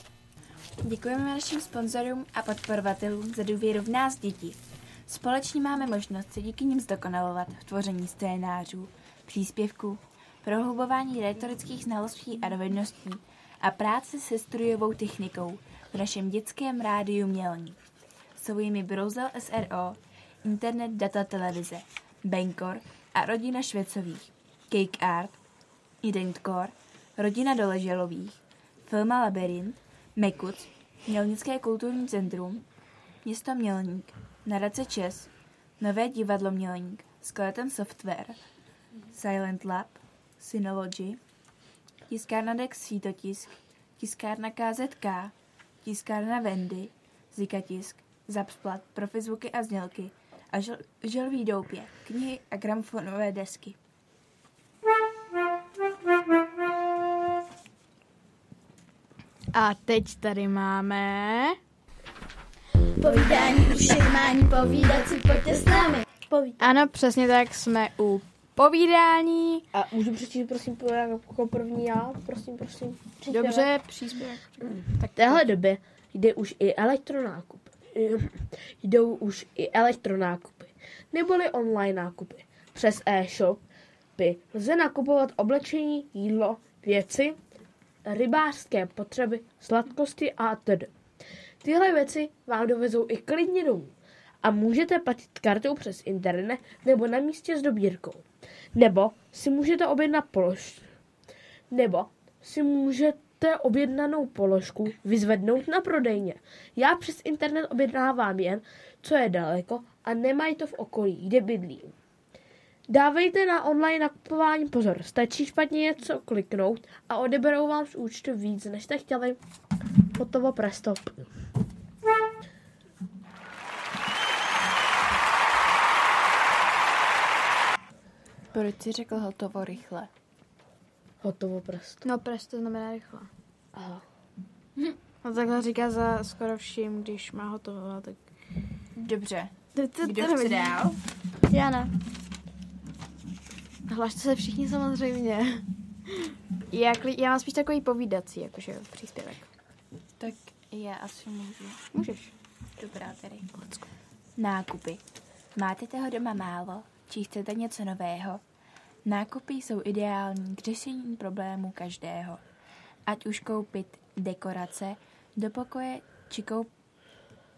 Speaker 10: Děkujeme našim sponzorům a podporovatelům za důvěru v nás děti. Společně máme možnost se díky nim zdokonalovat v tvoření scénářů, příspěvků, prohlubování retorických znalostí a dovedností a práce se studiovou technikou v našem dětském rádiu Mělník. Jsou jimi Brouzel SRO, Internet Data Televize, Benkor a rodina Švecových, Cake Art, Identcore, rodina Doleželových, Filma Labyrint, Mekuc, Mělnické kulturní centrum, město Mělník, nadace Čes, Nové divadlo Mělník, Skeleton Software, Silent Lab, Synology, tiskárna Dex Sítotisk, tiskárna KZK, tiskárna Vendy, Zikatisk, Zapsplat, Profizvuky a znělky a žel, želví doupě, knihy a gramofonové desky.
Speaker 7: A teď tady máme...
Speaker 4: Povídání, ušimání, povídat si, pojďte s námi.
Speaker 7: Ano, přesně tak, jsme u povídání.
Speaker 9: A můžu přečíst, prosím, jako první já? Prosím, prosím. Příspěvek.
Speaker 7: Dobře, příspěvek.
Speaker 9: Tak v téhle době jde už i elektronákup. Jdou už i elektronákupy, neboli online nákupy. Přes e-shopy lze nakupovat oblečení, jídlo, věci, rybářské potřeby, sladkosti a tedy. Tyhle věci vám dovezou i klidně domů a můžete platit kartou přes internet nebo na místě s dobírkou. Nebo si můžete objednat položku. Nebo si můžete objednanou položku vyzvednout na prodejně. Já přes internet objednávám jen, co je daleko a nemají to v okolí, kde bydlím. Dávejte na online nakupování pozor. Stačí špatně něco kliknout a odeberou vám z účtu víc, než jste chtěli. Hotovo presto.
Speaker 10: Proč jsi řekl hotovo rychle?
Speaker 9: Hotovo presto.
Speaker 7: No, presto znamená rychle.
Speaker 9: Aha.
Speaker 7: No takhle říká za skoro vším, když má hotovo, tak...
Speaker 10: Dobře. Kdo
Speaker 7: to
Speaker 10: chce dál?
Speaker 7: Jana. Hlašte se všichni samozřejmě. Já, kli- já mám spíš takový povídací, jakože příspěvek.
Speaker 10: Tak já asi můžu.
Speaker 7: Můžeš.
Speaker 10: Dobrá tedy. Nákupy. Máte toho doma málo? Či chcete něco nového? Nákupy jsou ideální k řešení problémů každého. Ať už koupit dekorace do pokoje, či koup...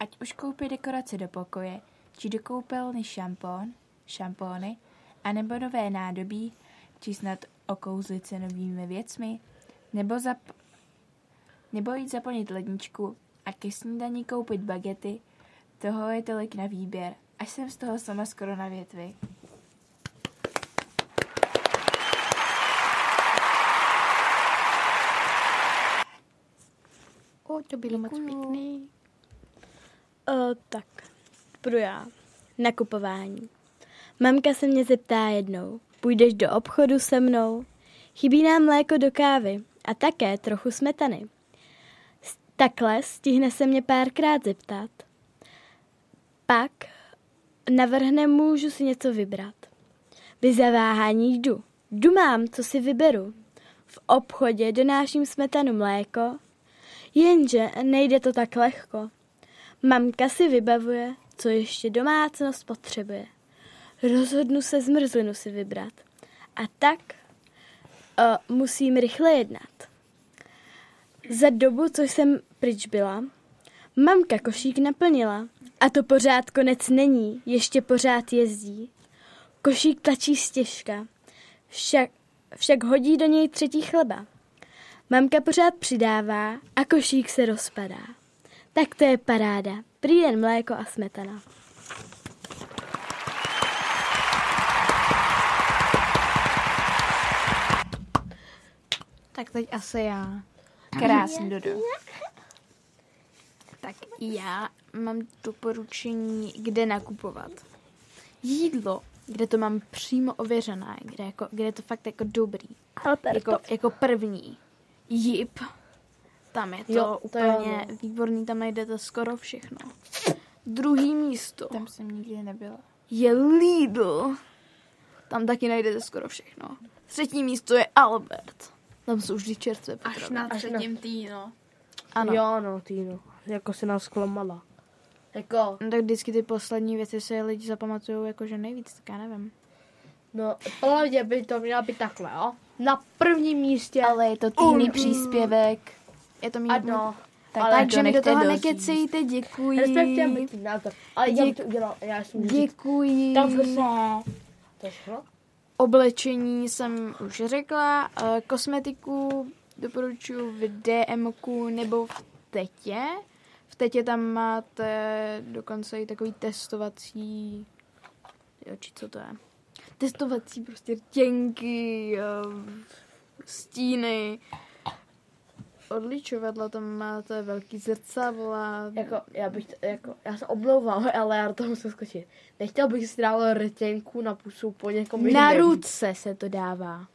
Speaker 10: Ať už koupit dekorace do pokoje, či do koupelny šampón, šampóny, anebo nové nádobí, či snad okouzlit se novými věcmi, nebo, zap... nebo jít zaplnit ledničku a ke snídani koupit bagety, toho je tolik na výběr, až jsem z toho sama skoro na větvi.
Speaker 7: O, to bylo moc pěkný. O, tak, budu já. Nakupování. Mamka se mě zeptá jednou, půjdeš do obchodu se mnou? Chybí nám mléko do kávy a také trochu smetany. Takhle stihne se mě párkrát zeptat. Pak navrhne, můžu si něco vybrat. Bez zaváhání jdu. Jdu mám, co si vyberu. V obchodě donáším smetanu mléko, jenže nejde to tak lehko. Mamka si vybavuje, co ještě domácnost potřebuje. Rozhodnu se zmrzlinu si vybrat. A tak uh, musím rychle jednat. Za dobu, co jsem pryč byla, mamka košík naplnila. A to pořád konec není, ještě pořád jezdí. Košík tlačí stěžka, však, však hodí do něj třetí chleba. Mamka pořád přidává a košík se rozpadá. Tak to je paráda. Prý jen mléko a smetana.
Speaker 8: Tak teď asi já.
Speaker 10: Krásný, Dodo.
Speaker 8: Tak já mám doporučení, kde nakupovat. Jídlo, kde to mám přímo ověřené, kde, jako, kde je to fakt jako dobrý. Jako, jako první. Jip. Tam je to
Speaker 9: Jo,
Speaker 8: jo,
Speaker 9: to
Speaker 8: úplně
Speaker 9: no.
Speaker 8: výborný, tam najdete skoro všechno. Druhý místo
Speaker 10: Tam jsem nikdy nebyla.
Speaker 8: je Lidl. Tam taky najdete skoro všechno. Třetí místo je Albert. Tam jsou vždy čerstvé
Speaker 17: Až
Speaker 8: potraviny.
Speaker 17: na třetím týno.
Speaker 8: Ano.
Speaker 9: Jo, no, Týno. Jako si nás klamala. Jako,
Speaker 8: No, tak vždycky ty poslední věci se lidi zapamatují jakože nejvíc, tak já nevím.
Speaker 9: no, hlavně by to měla být takhle, jo. Na prvním místě.
Speaker 10: Ale je to týný příspěvek.
Speaker 8: Je to mít
Speaker 9: Ano.
Speaker 10: Tak
Speaker 9: ale
Speaker 8: Takže mi do toho nekecejte, děkuji.
Speaker 9: Respektujeme tvůj názor. Ale já bych
Speaker 8: Děk-
Speaker 9: to udělal, já jsem.
Speaker 8: Děkuji.
Speaker 9: Tam se To je?
Speaker 8: Oblečení jsem už řekla, eh, kosmetiku doporučuji v DMku nebo v Tetě. V Tetě tam máte dokonce i takový testovací, jo, či co to je? Testovací prostě rtěnky, eh, stíny, odličovadla, tam máte velký zrcadla.
Speaker 9: Jako, já bych, to- jako, já se omlouvám, ale já do toho musím skočit. Nechtěl bych si dával rtěnku na pusu po někom
Speaker 8: Na
Speaker 9: jiném.
Speaker 8: ruce se to dává.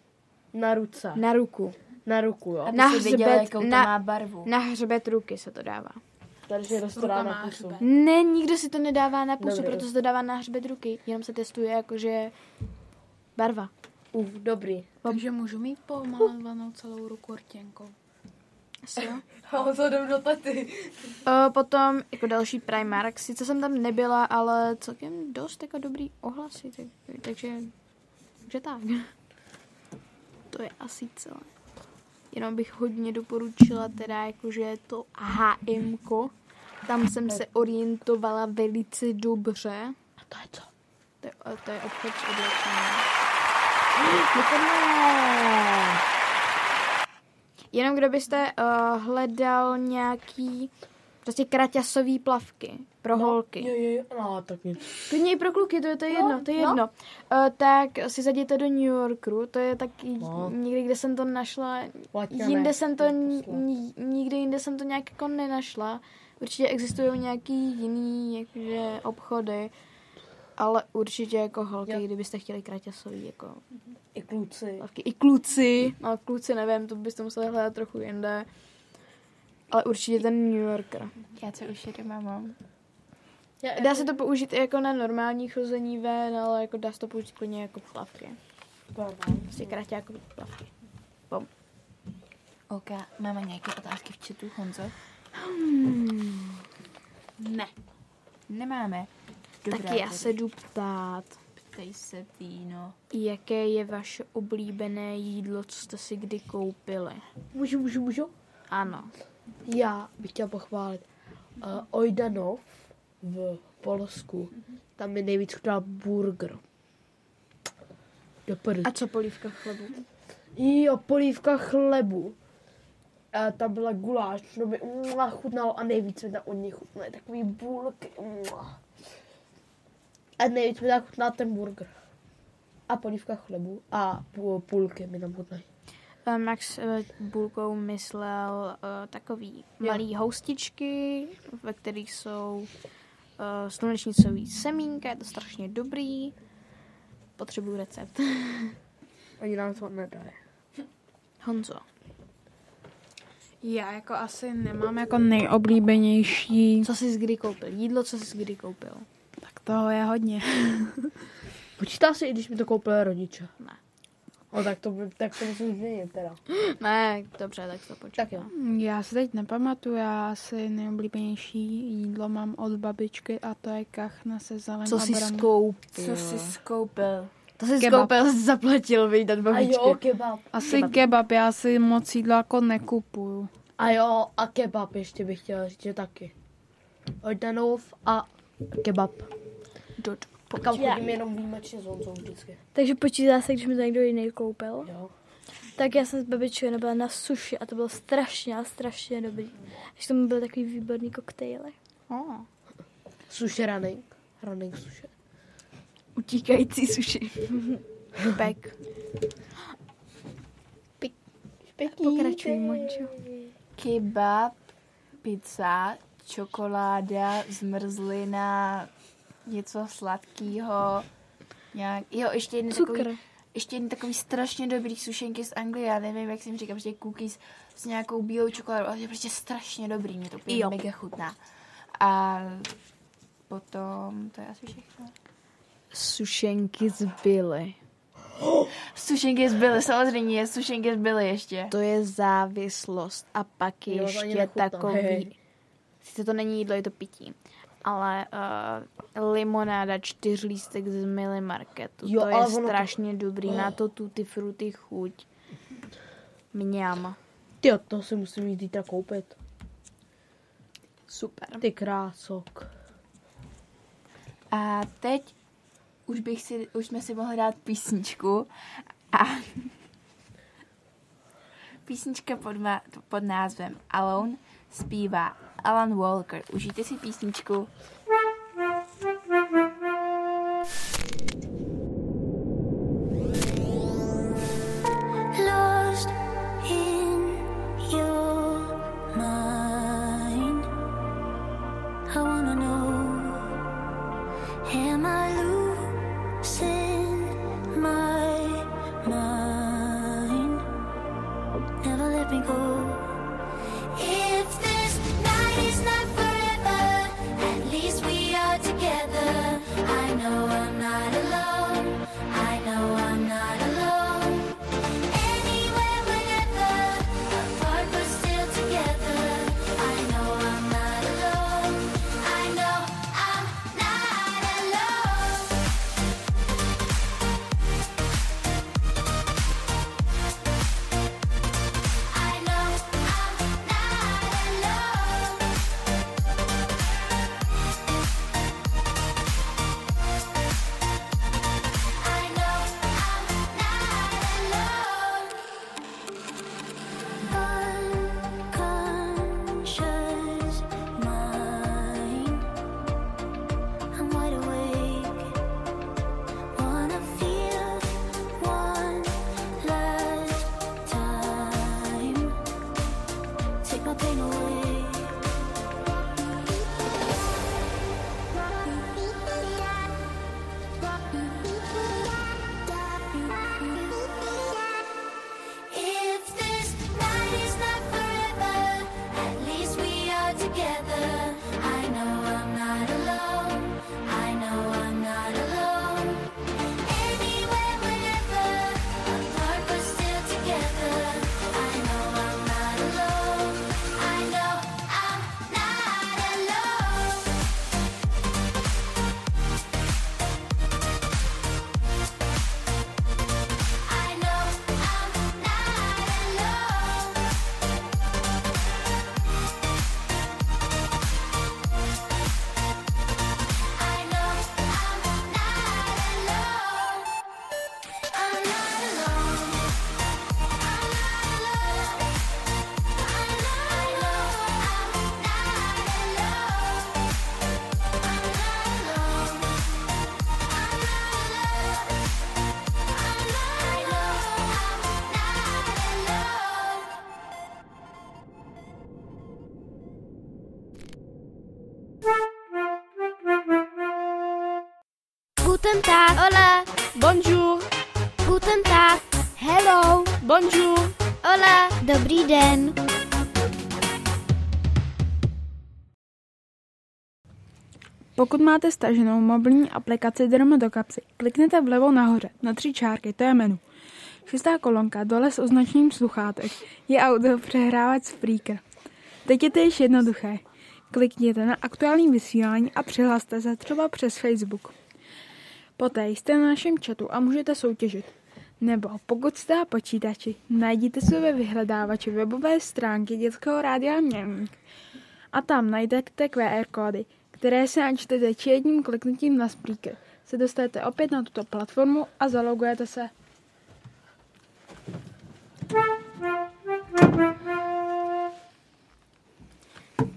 Speaker 9: Na ruce.
Speaker 8: Na ruku.
Speaker 9: Na ruku, jo.
Speaker 10: Aby
Speaker 8: Na
Speaker 10: si viděla,
Speaker 8: hřbet,
Speaker 10: jakou to
Speaker 8: na-
Speaker 10: má barvu.
Speaker 8: Na hřbet ruky se to dává.
Speaker 9: Takže roztorá na pusu.
Speaker 8: Ne, nikdo si to nedává na pusu,
Speaker 9: Dobrý.
Speaker 8: proto se to dává na hřbet ruky. Jenom se testuje jakože barva.
Speaker 9: Uf, dobrý.
Speaker 17: Takže můžu mít pomalovanou celou ruku rtěnkou.
Speaker 8: Asi jo.
Speaker 9: To jdem do tety.
Speaker 8: Uh, potom jako další Primark, sice jsem tam nebyla, ale celkem dost jako dobrý ohlasy, tak, takže, takže tak. To je asi celé. Jenom bych hodně doporučila teda jakože to HMko. Tam jsem se orientovala velice dobře.
Speaker 9: A to je co?
Speaker 8: To je, to je obchod s oblečením. Jenom kdybyste uh, hledal nějaký prostě kraťasový plavky pro
Speaker 9: No,
Speaker 8: holky.
Speaker 9: Jo, jo, jo, no, tak nic.
Speaker 8: Klidně i pro kluky, to je, to je
Speaker 9: No,
Speaker 8: jedno, to je
Speaker 9: no.
Speaker 8: jedno. Uh, tak si zajděte do New Yorku, to je taky
Speaker 9: No.
Speaker 8: někde, kde jsem to našla,
Speaker 9: Plaťané,
Speaker 8: jinde jsem to,
Speaker 9: jak poslat.
Speaker 8: ni- nikde jinde jsem to nějak jako nenašla. Určitě existují nějaký jiný jakože, obchody, ale určitě jako holky,
Speaker 9: Jo.
Speaker 8: kdybyste chtěli kraťasový, jako
Speaker 9: I kluci.
Speaker 8: plavky. I kluci, no kluci nevím, to byste museli hledat trochu jinde. Ale určitě ten New Yorker.
Speaker 10: Já co už je doma mám.
Speaker 9: Já,
Speaker 8: Dá se to použít i jako na normální chození ven, ale jako dá se to použít klidně jako plavky. Prostě kraťákový plavky. Bom.
Speaker 10: OK, máme nějaké otázky v chatu, Honzo?
Speaker 8: Hmm. Ne.
Speaker 10: Nemáme.
Speaker 6: Dobrá,
Speaker 8: tak já se jdu ptát,
Speaker 6: Ptej se, Týno.
Speaker 8: jaké je vaše oblíbené jídlo, co jste si kdy koupili?
Speaker 9: Můžu, můžu, můžu?
Speaker 8: Ano.
Speaker 9: Já bych chtěl pochválit uh, Ojdanov v Polsku. Tam mi nejvíc chutnal burger. Doporučuji.
Speaker 8: A co polívka chlebu?
Speaker 9: Jo, polívka chlebu. A tam byla guláš, to mi mua, chutnalo a nejvíc mi tam od nich chutnaly takový bulky. mua. A nejvíc mi tam chutnal ten burger. A polívka chlebu a pů- půlky mi tam chutnají.
Speaker 8: Eh, Max eh, bulkou myslel eh, takový malý houstičky, ve kterých jsou eh, slunečnicový semínka, je to strašně dobrý. Potřebuju recept.
Speaker 9: Oni nám to nedají.
Speaker 8: Honzo.
Speaker 5: Já jako asi nemám jako nejoblíbenější.
Speaker 8: Co jsi kdy koupil? Jídlo, co jsi kdy koupil?
Speaker 5: Toho je hodně.
Speaker 9: Počítá si, i když mi to koupili rodiče?
Speaker 8: Ne.
Speaker 9: No tak to, tak to musím změnit teda.
Speaker 8: Ne, dobře, tak to počítá.
Speaker 9: Tak jo.
Speaker 5: Já se teď nepamatuju, já asi nejoblíbenější jídlo mám od babičky a to je kachna se zelenou
Speaker 8: Co jsi skoupil?
Speaker 6: Co jsi skoupil?
Speaker 8: To jsi
Speaker 5: Kebab.
Speaker 8: skoupil, jsi zaplatil vyjdat babičky.
Speaker 9: A jo, kebab.
Speaker 5: Asi
Speaker 8: Kebab.
Speaker 5: kebab. já si moc jídla jako nekupuju.
Speaker 9: A jo, a kebab ještě bych chtěla říct, že taky. Ojdanov a kebab.
Speaker 8: Dod.
Speaker 9: A kam
Speaker 8: Já.
Speaker 9: chodím jenom výjimečně s Honzou vždycky.
Speaker 8: Takže počítá se, když mi to někdo jiný koupil?
Speaker 9: Jo.
Speaker 8: Tak já jsem s babičkou nebyla na suši a to bylo strašně, ale strašně dobrý. Až tomu byly takový výborný koktejly.
Speaker 5: Oh.
Speaker 9: Sushi running. Running sushi.
Speaker 8: Utíkající suši. Pek. Pokračuj, Mončo.
Speaker 6: Kebab, pizza, čokoláda, zmrzlina, něco sladkého. Nějak, jo, ještě jeden
Speaker 8: Cukr.
Speaker 6: takový, ještě jeden takový strašně dobrý sušenky z Anglie, já nevím, jak jsem říkal, prostě cookies s nějakou bílou čokoládou, ale je prostě strašně dobrý, mě to úplně
Speaker 8: Jo.
Speaker 6: mega chutná. A potom, to je asi všechno.
Speaker 8: Sušenky zbyly.
Speaker 6: Sušenky zbyly, samozřejmě, sušenky zbyly ještě.
Speaker 8: To je závislost a pak je
Speaker 9: Jo,
Speaker 8: ještě takový...
Speaker 9: hej.
Speaker 8: Sice to není jídlo, je to pití. Ale uh, limonáda čtyřlístek z minimarketu.
Speaker 9: Jo,
Speaker 8: to je
Speaker 9: ono to-
Speaker 8: strašně dobrý. Na to tuty fruty chuť. Mňam.
Speaker 9: Ty, to si musím jít zítra koupit.
Speaker 8: Super.
Speaker 9: Ty krások.
Speaker 6: A teď už, bych si, už jsme si mohli dát písničku a písnička pod, ma, pod názvem Alone zpívá Alan Walker. Užijte si písničku.
Speaker 4: Guten Tag. Hola.
Speaker 9: Bonjour.
Speaker 4: Guten Tag.
Speaker 9: Hello. Bonjour.
Speaker 4: Hola. Dobrý den.
Speaker 5: Pokud máte staženou mobilní aplikaci Drm do kapsy, klikněte vlevo nahoře na tři čárky, to je menu. Šestá kolonka dole s označením sluchátek je audio přehrávač Spreaker. Teď je to již jednoduché. Klikněte na aktuální vysílání a přihlaste se třeba přes Facebook. Poté jste na našem chatu a můžete soutěžit. Nebo pokud jste na počítači, najděte si ve vyhledávači webové stránky dětského rádia Mělník a tam najdete QR kódy, které se načtete či jedním kliknutím na Spreaker. Se dostanete opět na tuto platformu a zalogujete se.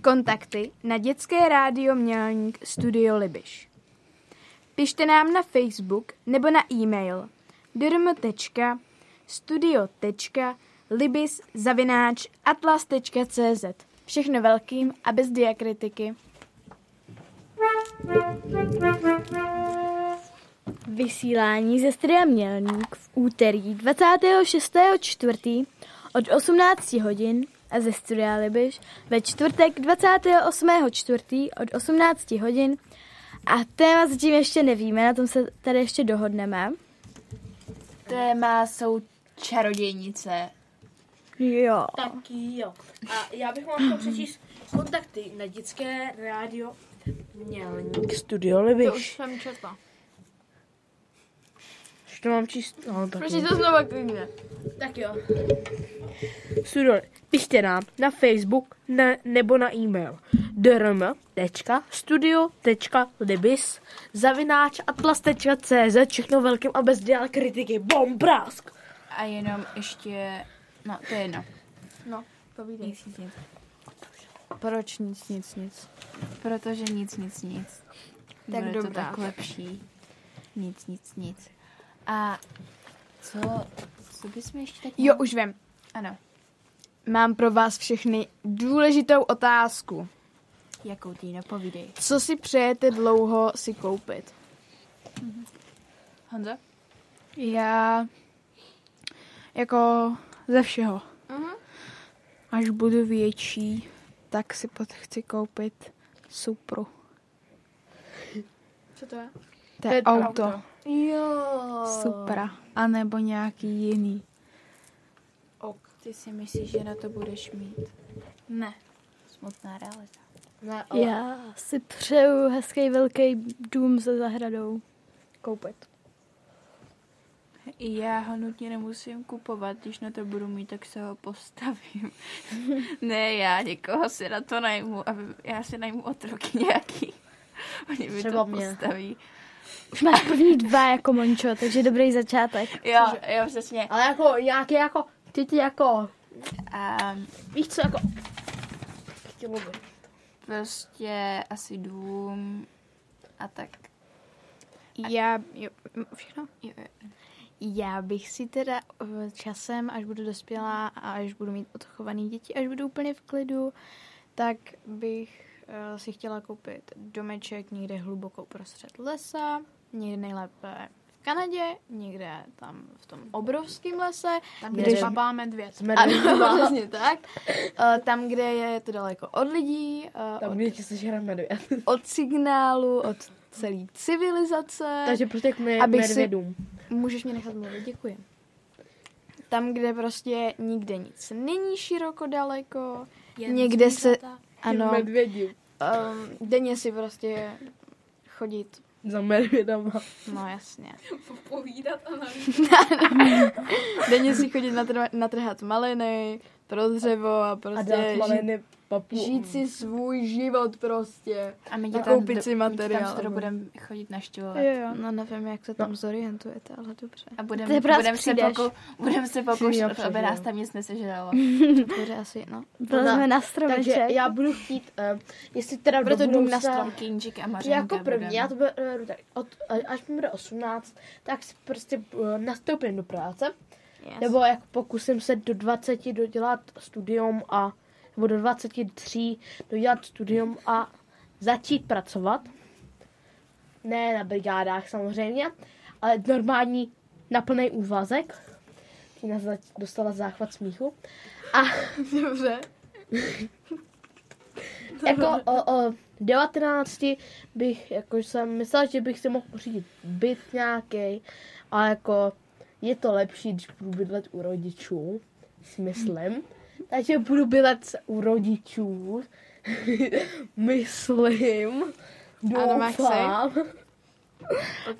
Speaker 8: Kontakty na dětské rádio Mělník Studio Libiš. Pište nám na Facebook nebo na e-mail drm.studio.libis zavináč atlas.cz Všechno velkým a bez diakritiky.
Speaker 7: Vysílání ze studia Mělník v úterý 26.4. od 18 hodin a ze studia Libiš ve čtvrtek 28.4. od 18 hodin a téma zatím ještě nevíme, na tom se tady ještě dohodneme.
Speaker 10: Téma jsou čarodějnice.
Speaker 7: Jo.
Speaker 18: Taky jo. A já bych mohl přečíst kontakty na dětské rádio Mělník.
Speaker 9: Studio
Speaker 8: To už
Speaker 9: Libiš.
Speaker 8: jsem četla.
Speaker 9: To mám číst. No, tak
Speaker 8: Prosím to znova klidně.
Speaker 18: Tak jo.
Speaker 9: Studio, pište nám na Facebook ne, nebo na e-mail drm.studio.libis zavináč atlas.cz všechno velkým a bez kritiky. Bom, prásk!
Speaker 10: A jenom ještě, no to je jedno.
Speaker 8: No, povídej.
Speaker 10: Nic, nic, nic.
Speaker 8: Proč nic, nic, nic?
Speaker 10: Protože nic, nic, nic.
Speaker 8: Tak
Speaker 10: Bude to
Speaker 8: dobrá.
Speaker 10: tak lepší. Nic, nic, nic. A co, co bychom ještě tak...
Speaker 8: Jo, už vím.
Speaker 10: Ano.
Speaker 8: Mám pro vás všechny důležitou otázku.
Speaker 10: Jakou Týno, povídej.
Speaker 8: Co si přejete dlouho si koupit?
Speaker 10: Honzo?
Speaker 5: Já jako ze všeho.
Speaker 8: Mhm.
Speaker 5: Až budu větší, tak si pot chci koupit Supru.
Speaker 8: Co to je?
Speaker 5: To je auto.
Speaker 8: Jo.
Speaker 5: Supra. A nebo nějaký jiný.
Speaker 10: Ok. Ty si myslíš, že na to budeš mít?
Speaker 8: Ne.
Speaker 10: Smutná realita.
Speaker 8: Ne,
Speaker 7: Já si přeju hezký velký dům se zahradou.
Speaker 8: Koupit.
Speaker 10: Já ho nutně nemusím kupovat, když na to budu mít, tak se ho postavím. ne, já někoho si na to najmu, aby já si najmu otroky nějaký. Oni mi
Speaker 7: Třeba
Speaker 10: to
Speaker 7: mě.
Speaker 10: postaví.
Speaker 7: Už máš první dva jako Mončo, takže dobrý začátek.
Speaker 10: Jo, jo, přesně.
Speaker 9: Ale jako nějaký jako, ty ty jako,
Speaker 10: Um,
Speaker 9: víš co, jako, chtělo by.
Speaker 10: prostě asi dům a tak.
Speaker 8: Já, jo, všechno?
Speaker 10: Jo, jo.
Speaker 8: Já bych si teda eh, časem, až budu dospělá a až budu mít odchovaný děti, až budu úplně v klidu, tak bych si chtěla koupit domeček někde hluboko prostřed lesa, někde nejlépe v Kanadě, někde tam v tom obrovském lese,
Speaker 5: Tam,
Speaker 8: kde
Speaker 5: medvěd.
Speaker 9: Jsme
Speaker 8: ano, přesně tak. Eh, tam, kde je to daleko od lidí, eh,
Speaker 9: Tam,
Speaker 8: od,
Speaker 9: kde sežere medvěd.
Speaker 8: od signálu, od celé civilizace.
Speaker 9: Takže prostě k me-
Speaker 8: abych si-
Speaker 9: medvědům.
Speaker 8: Můžeš mě nechat mluvit, děkuji. Tam, kde prostě nikde nic není široko daleko,
Speaker 18: Jen
Speaker 8: někde se, ano,
Speaker 9: Medvědi.
Speaker 8: Um, denně si prostě chodit,
Speaker 9: Za medvědama.
Speaker 8: no jasně.
Speaker 18: Povídat a
Speaker 8: denně si chodit natr- natrhat maliny, pro dřevo a
Speaker 9: A
Speaker 8: prostě
Speaker 9: dát
Speaker 8: žít,
Speaker 9: papu.
Speaker 8: žít si svůj život prostě.
Speaker 10: A my
Speaker 8: A
Speaker 10: tam,
Speaker 8: koupit
Speaker 10: do-
Speaker 8: si
Speaker 10: my tě
Speaker 8: materiál.
Speaker 10: tam budeme chodit naštěvovat.
Speaker 8: Jo, jo. No nevím, jak se tam zorientujete, ale dobře.
Speaker 10: A budeme budem se, pokou, budem se pokoušet,
Speaker 9: a
Speaker 10: aby nás tam nic nesežralo.
Speaker 8: Bude asi, no.
Speaker 7: Vlezme na
Speaker 9: Takže
Speaker 7: stromeček.
Speaker 9: já budu chtít, uh, jestli teda
Speaker 8: Bude to dům na strom.
Speaker 10: Kýnčík a Mařenka
Speaker 9: Jako první,
Speaker 10: budeme.
Speaker 9: já to beru tak, od, až mi bude 18, tak si prostě uh, nastoupím do práce.
Speaker 8: Yes.
Speaker 9: Nebo jako pokusím se do 20 dodělat studium a nebo do 23 dodělat studium a začít pracovat. ne na brigádách samozřejmě, ale normální na plný úvazek. Tina dostala záchvat smíchu. A
Speaker 8: Dobře.
Speaker 9: jako o, o 19 bych, jako jsem myslela, že bych si mohl pořídit byt nějaký, a jako je to lepší, když budu bydlet u rodičů, si myslím. Takže budu bydlet u rodičů, myslím, doufám.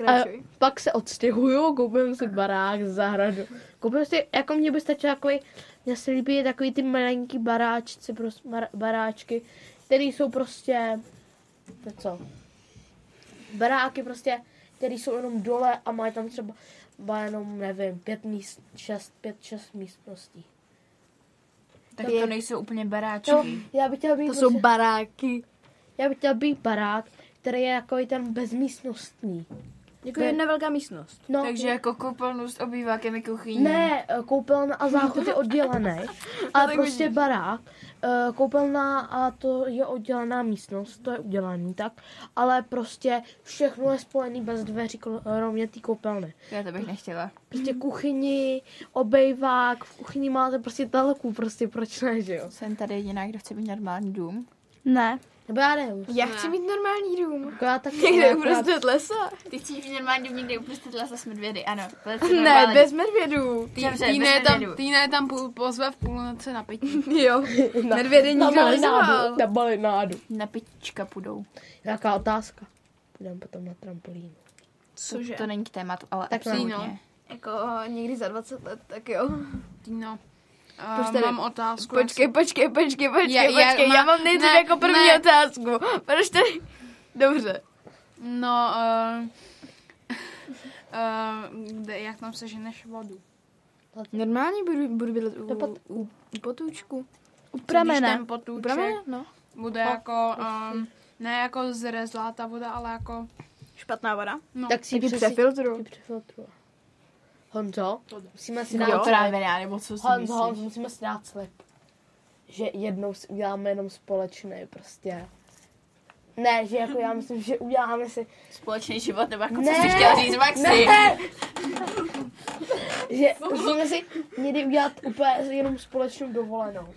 Speaker 9: A pak se odstěhuju, koupím si barák zahradu. Koupím si, jako mě by stačilo takový, mně se líbí takový ty malinký baráčci, prostě baráčky, které jsou prostě, to co, baráky prostě, které jsou jenom dole a mají tam třeba ba jenom, nevím, pět míst, šest, pět, šest místností.
Speaker 10: Tak
Speaker 9: je-
Speaker 10: to nejsou úplně baráčky.
Speaker 9: No, já bych chtěla být
Speaker 8: To jsou
Speaker 9: baráky. Já bych chtěla být barák, který je jako ten bezmístnostní.
Speaker 8: Jako
Speaker 9: Be-
Speaker 8: jedna velká místnost.
Speaker 9: No,
Speaker 10: Takže jako koupelnu s obývákem i kuchyní.
Speaker 9: Ne, eh, koupelna a záchod je oddělený, ale
Speaker 10: tak
Speaker 9: prostě
Speaker 10: vidíš.
Speaker 9: barák. eh, Koupelna a to je oddělená místnost, to je udělaný tak, ale prostě všechno je spojený bez dveří, kromě té koupelny.
Speaker 10: Já to bych nechtěla.
Speaker 9: Prostě kuchyni, obejvák, v kuchyni máte prostě telku, prostě proč ne, že jo?
Speaker 10: Jsem tady jediná, kdo chce mít normální dům.
Speaker 7: Ne.
Speaker 9: Nebo já nevím.
Speaker 8: Já chci mít normální dům.
Speaker 9: Jako já taky,
Speaker 8: Někde uprostřed lesa.
Speaker 10: Ty chceš mít normální dům někde uprostřed lesa s medvědy, ano.
Speaker 8: Ne, bez medvědů.
Speaker 10: Tý- Dobře,
Speaker 5: Týna
Speaker 10: bez
Speaker 5: je tam. Týna je tam půl- pozve v půlnoci na pití.
Speaker 8: Jo.
Speaker 9: Na-
Speaker 8: Medvědy
Speaker 9: na
Speaker 8: nikdo nezval.
Speaker 9: Na malinádu.
Speaker 10: Na pitička půjdou.
Speaker 9: Jaká otázka? Půjdeme potom na trampolínu.
Speaker 8: Cože?
Speaker 10: To není k tématu, ale
Speaker 9: Tak
Speaker 10: absolutně.
Speaker 5: no.
Speaker 8: Jako někdy za 20 let, tak jo. Proč
Speaker 5: uh,
Speaker 8: tady-
Speaker 5: mám otázku.
Speaker 8: Počkej, počkej, počkej, počkej,
Speaker 5: Já- já-
Speaker 8: počkej.
Speaker 5: má-
Speaker 8: Já mám nejdřív
Speaker 5: ne,
Speaker 8: jako první
Speaker 5: ne.
Speaker 8: otázku. Proč tady... Dobře.
Speaker 5: No, uh, uh, kde, jak tam seženeš vodu?
Speaker 8: Normálně budu, budu bydlet u,
Speaker 9: pot-
Speaker 8: u, u potůčku.
Speaker 7: U
Speaker 5: Když
Speaker 7: pramene.
Speaker 5: ten potůček
Speaker 8: U pramene, no.
Speaker 5: bude jako, um, ne jako zrezlá ta voda, ale jako,
Speaker 8: Špatná voda.
Speaker 5: no.
Speaker 9: Tak si ji
Speaker 8: přefiltruju.
Speaker 9: Honzo, musíme si
Speaker 10: No,
Speaker 9: dát...
Speaker 10: otrávená, nebo co si
Speaker 9: Honzo,
Speaker 10: myslíš?
Speaker 9: Honzo, musíme si dát slib. Že jednou si uděláme jenom společný prostě. Ne, že jako já myslím, že uděláme si...
Speaker 10: Společný život, nebo jako co
Speaker 9: Ne,
Speaker 10: jsi chtěla říct, Maxi?
Speaker 9: Ne! že musíme si někdy udělat úplně jenom společnou dovolenou.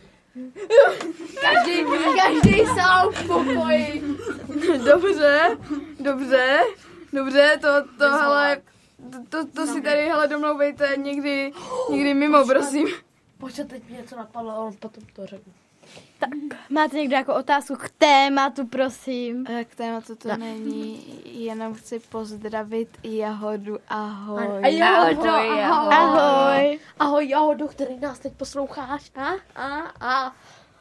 Speaker 9: Každý, každý sám v pokoji.
Speaker 8: Dobře, dobře, dobře, to, to, hele, to, to, to si tady, hele, domlouvejte někdy, někdy mimo, prosím.
Speaker 9: Počkej, teď mě něco napadlo, ale potom to řeknu.
Speaker 7: Tak, máte někdo jako otázku k tématu, prosím?
Speaker 8: Eh, K tématu to
Speaker 9: Ne.
Speaker 8: není, jenom chci pozdravit Jahodu, ahoj.
Speaker 9: A Jahodo,
Speaker 10: Ahoj,
Speaker 9: ahoj.
Speaker 7: Ahoj.
Speaker 9: Ahoj, Jahodo, který nás teď posloucháš. A, a, a.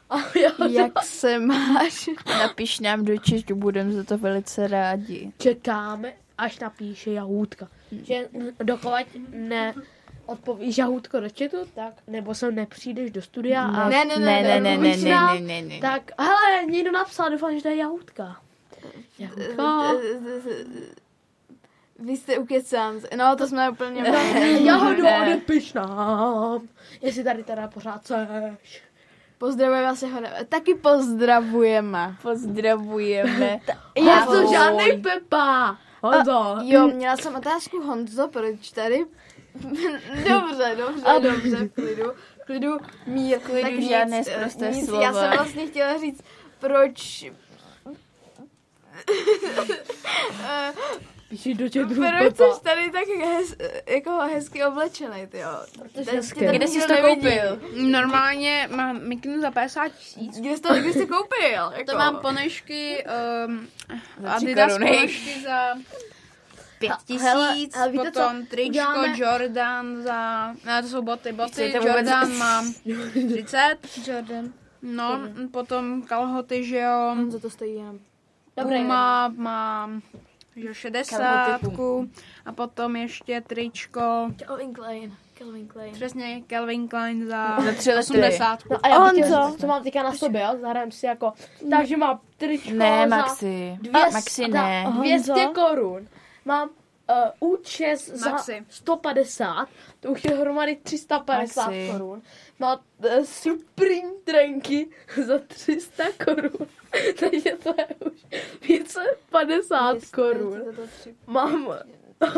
Speaker 9: Ahoj, Jahodo.
Speaker 8: Jak se máš? Napiš nám do chatu, budeme za to velice rádi.
Speaker 9: Čekáme, až napíše Jahůdka. Že dokud ne odpovíš Jahůdko do chatu, tak nebo sem nepřijdeš do studia a
Speaker 8: Ne, ne, ne,
Speaker 10: Ne, ne, ne, ne, ne, ne, ne, ne.
Speaker 9: tak hele, někdo napsal, doufám, že to je Jahůdka. Jahůdka.
Speaker 8: Vy jste ukecán. No, to jsme úplně...
Speaker 9: Jahodo,
Speaker 10: Ne.
Speaker 9: odepiš nám, jestli tady teda pořád seš.
Speaker 8: Pozdravujeme vás, Jahoda. Taky pozdravujeme.
Speaker 10: Pozdravujeme.
Speaker 9: Já jsem žádný Pepa. Honzo.
Speaker 8: Jo, měla jsem otázku Honzo, proč tady? dobře, dobře, dobře, v klidu, v klidu, mír.
Speaker 10: klidu,
Speaker 8: tak
Speaker 10: žádné
Speaker 8: nic,
Speaker 10: sprosté
Speaker 8: nic,
Speaker 10: slovo.
Speaker 8: Já jsem vlastně chtěla říct, proč...
Speaker 9: Píši do chatu
Speaker 8: proč
Speaker 9: Pepa.
Speaker 8: jsi tady tak hez, jako hezky oblečený, ty jo?
Speaker 10: Kde jsi to koupil?
Speaker 5: Normálně mám mikinu za 50 tisíc.
Speaker 8: Kde jsi to, kde jsi koupil? Jako?
Speaker 5: To mám ponožky, um,
Speaker 10: Za
Speaker 5: Adidas
Speaker 10: koruny.
Speaker 5: ponožky za pět
Speaker 9: hele,
Speaker 5: tisíc,
Speaker 9: ale víte co?
Speaker 5: potom tričko
Speaker 9: Uděláme-
Speaker 5: Jordan za, ne to jsou boty, boty,
Speaker 10: Chcete vůbec-
Speaker 5: Jordan mám 30,
Speaker 8: Jordan.
Speaker 5: no, potom kalhoty, že jo,
Speaker 8: Honzo, to stojí jenom.
Speaker 9: Dobré,
Speaker 5: Puma mám že jo, 60 a potom ještě tričko,
Speaker 8: Calvin Klein. Calvin Klein.
Speaker 5: přesně Calvin Klein za
Speaker 10: Za tři litry.
Speaker 5: 80.
Speaker 9: No a já
Speaker 7: Honzo.
Speaker 9: říct, co mám teďka na sobě, jo? Zahrajeme si jako, takže mám tričko
Speaker 10: Ne,
Speaker 9: za
Speaker 10: Maxi.
Speaker 9: 200,
Speaker 10: Maxi, ne.
Speaker 9: za 200
Speaker 7: Honzo.
Speaker 9: korun. Mám uh, účes za
Speaker 17: Maxi.
Speaker 9: 150, to už je hromady 350
Speaker 10: Maxi.
Speaker 9: korun. Má uh, Supreme trenky za 300 korun. Takže to je už více 50 korun. Mám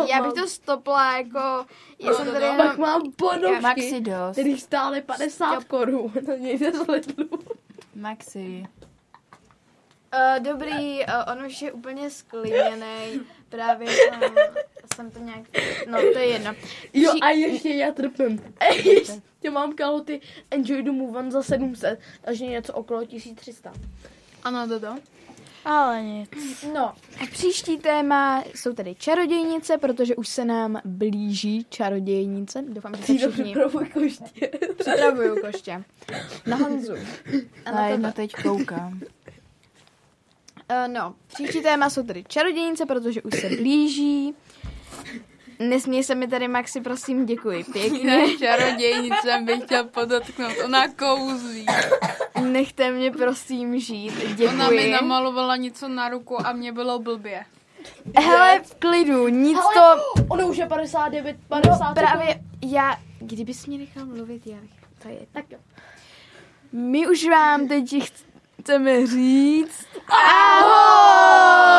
Speaker 8: Já bych to stopla jako... Já jsem tady jenom...
Speaker 9: Pak mám ponožky,
Speaker 10: Maxi dost.
Speaker 9: který stály 50 korun. To někde z Lidlu.
Speaker 10: Maxi.
Speaker 8: Uh, dobrý, uh, on už je úplně sklidněný. Právě jsem, jsem to nějak... No, to je jedno.
Speaker 9: Jo,
Speaker 8: Při-
Speaker 9: a ještě já trpím. Ej, ještě mám kalhoty Enjoy the Move On za 700, takže něco okolo 1300.
Speaker 17: Ano, Dodo.
Speaker 4: Ale nic.
Speaker 8: No, a příští téma jsou tady čarodějnice, protože už se nám blíží čarodějnice. Doufám, že se všichni
Speaker 9: připravuj koště.
Speaker 8: připravuju koště. Na Honzu. A
Speaker 10: Na
Speaker 8: na
Speaker 10: jedno
Speaker 8: tebe.
Speaker 10: teď koukám.
Speaker 8: Uh, no, příští téma jsou tady čarodějnice, protože už se blíží. Nesměj se mi tady, Maxi, prosím, děkuji pěkně.
Speaker 17: Ne, čarodějnice bych chtěl podotknout. Ona kouzlí.
Speaker 8: Nechte mě prosím žít, děkuji.
Speaker 17: Ona mi namalovala něco na ruku a mě bylo blbě.
Speaker 8: Hele, v klidu, nic
Speaker 9: Hele,
Speaker 8: to...
Speaker 9: Ono už je 59, 50
Speaker 8: No, právě já, kdybys mě nechal mluvit, já bych... To je
Speaker 9: Tak jo.
Speaker 8: My už vám teď chceme říct ahoj!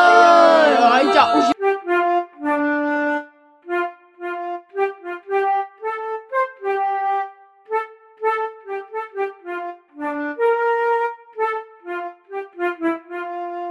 Speaker 8: ahoj! ahoj! ahoj! ahoj! ahoj!
Speaker 9: ahoj!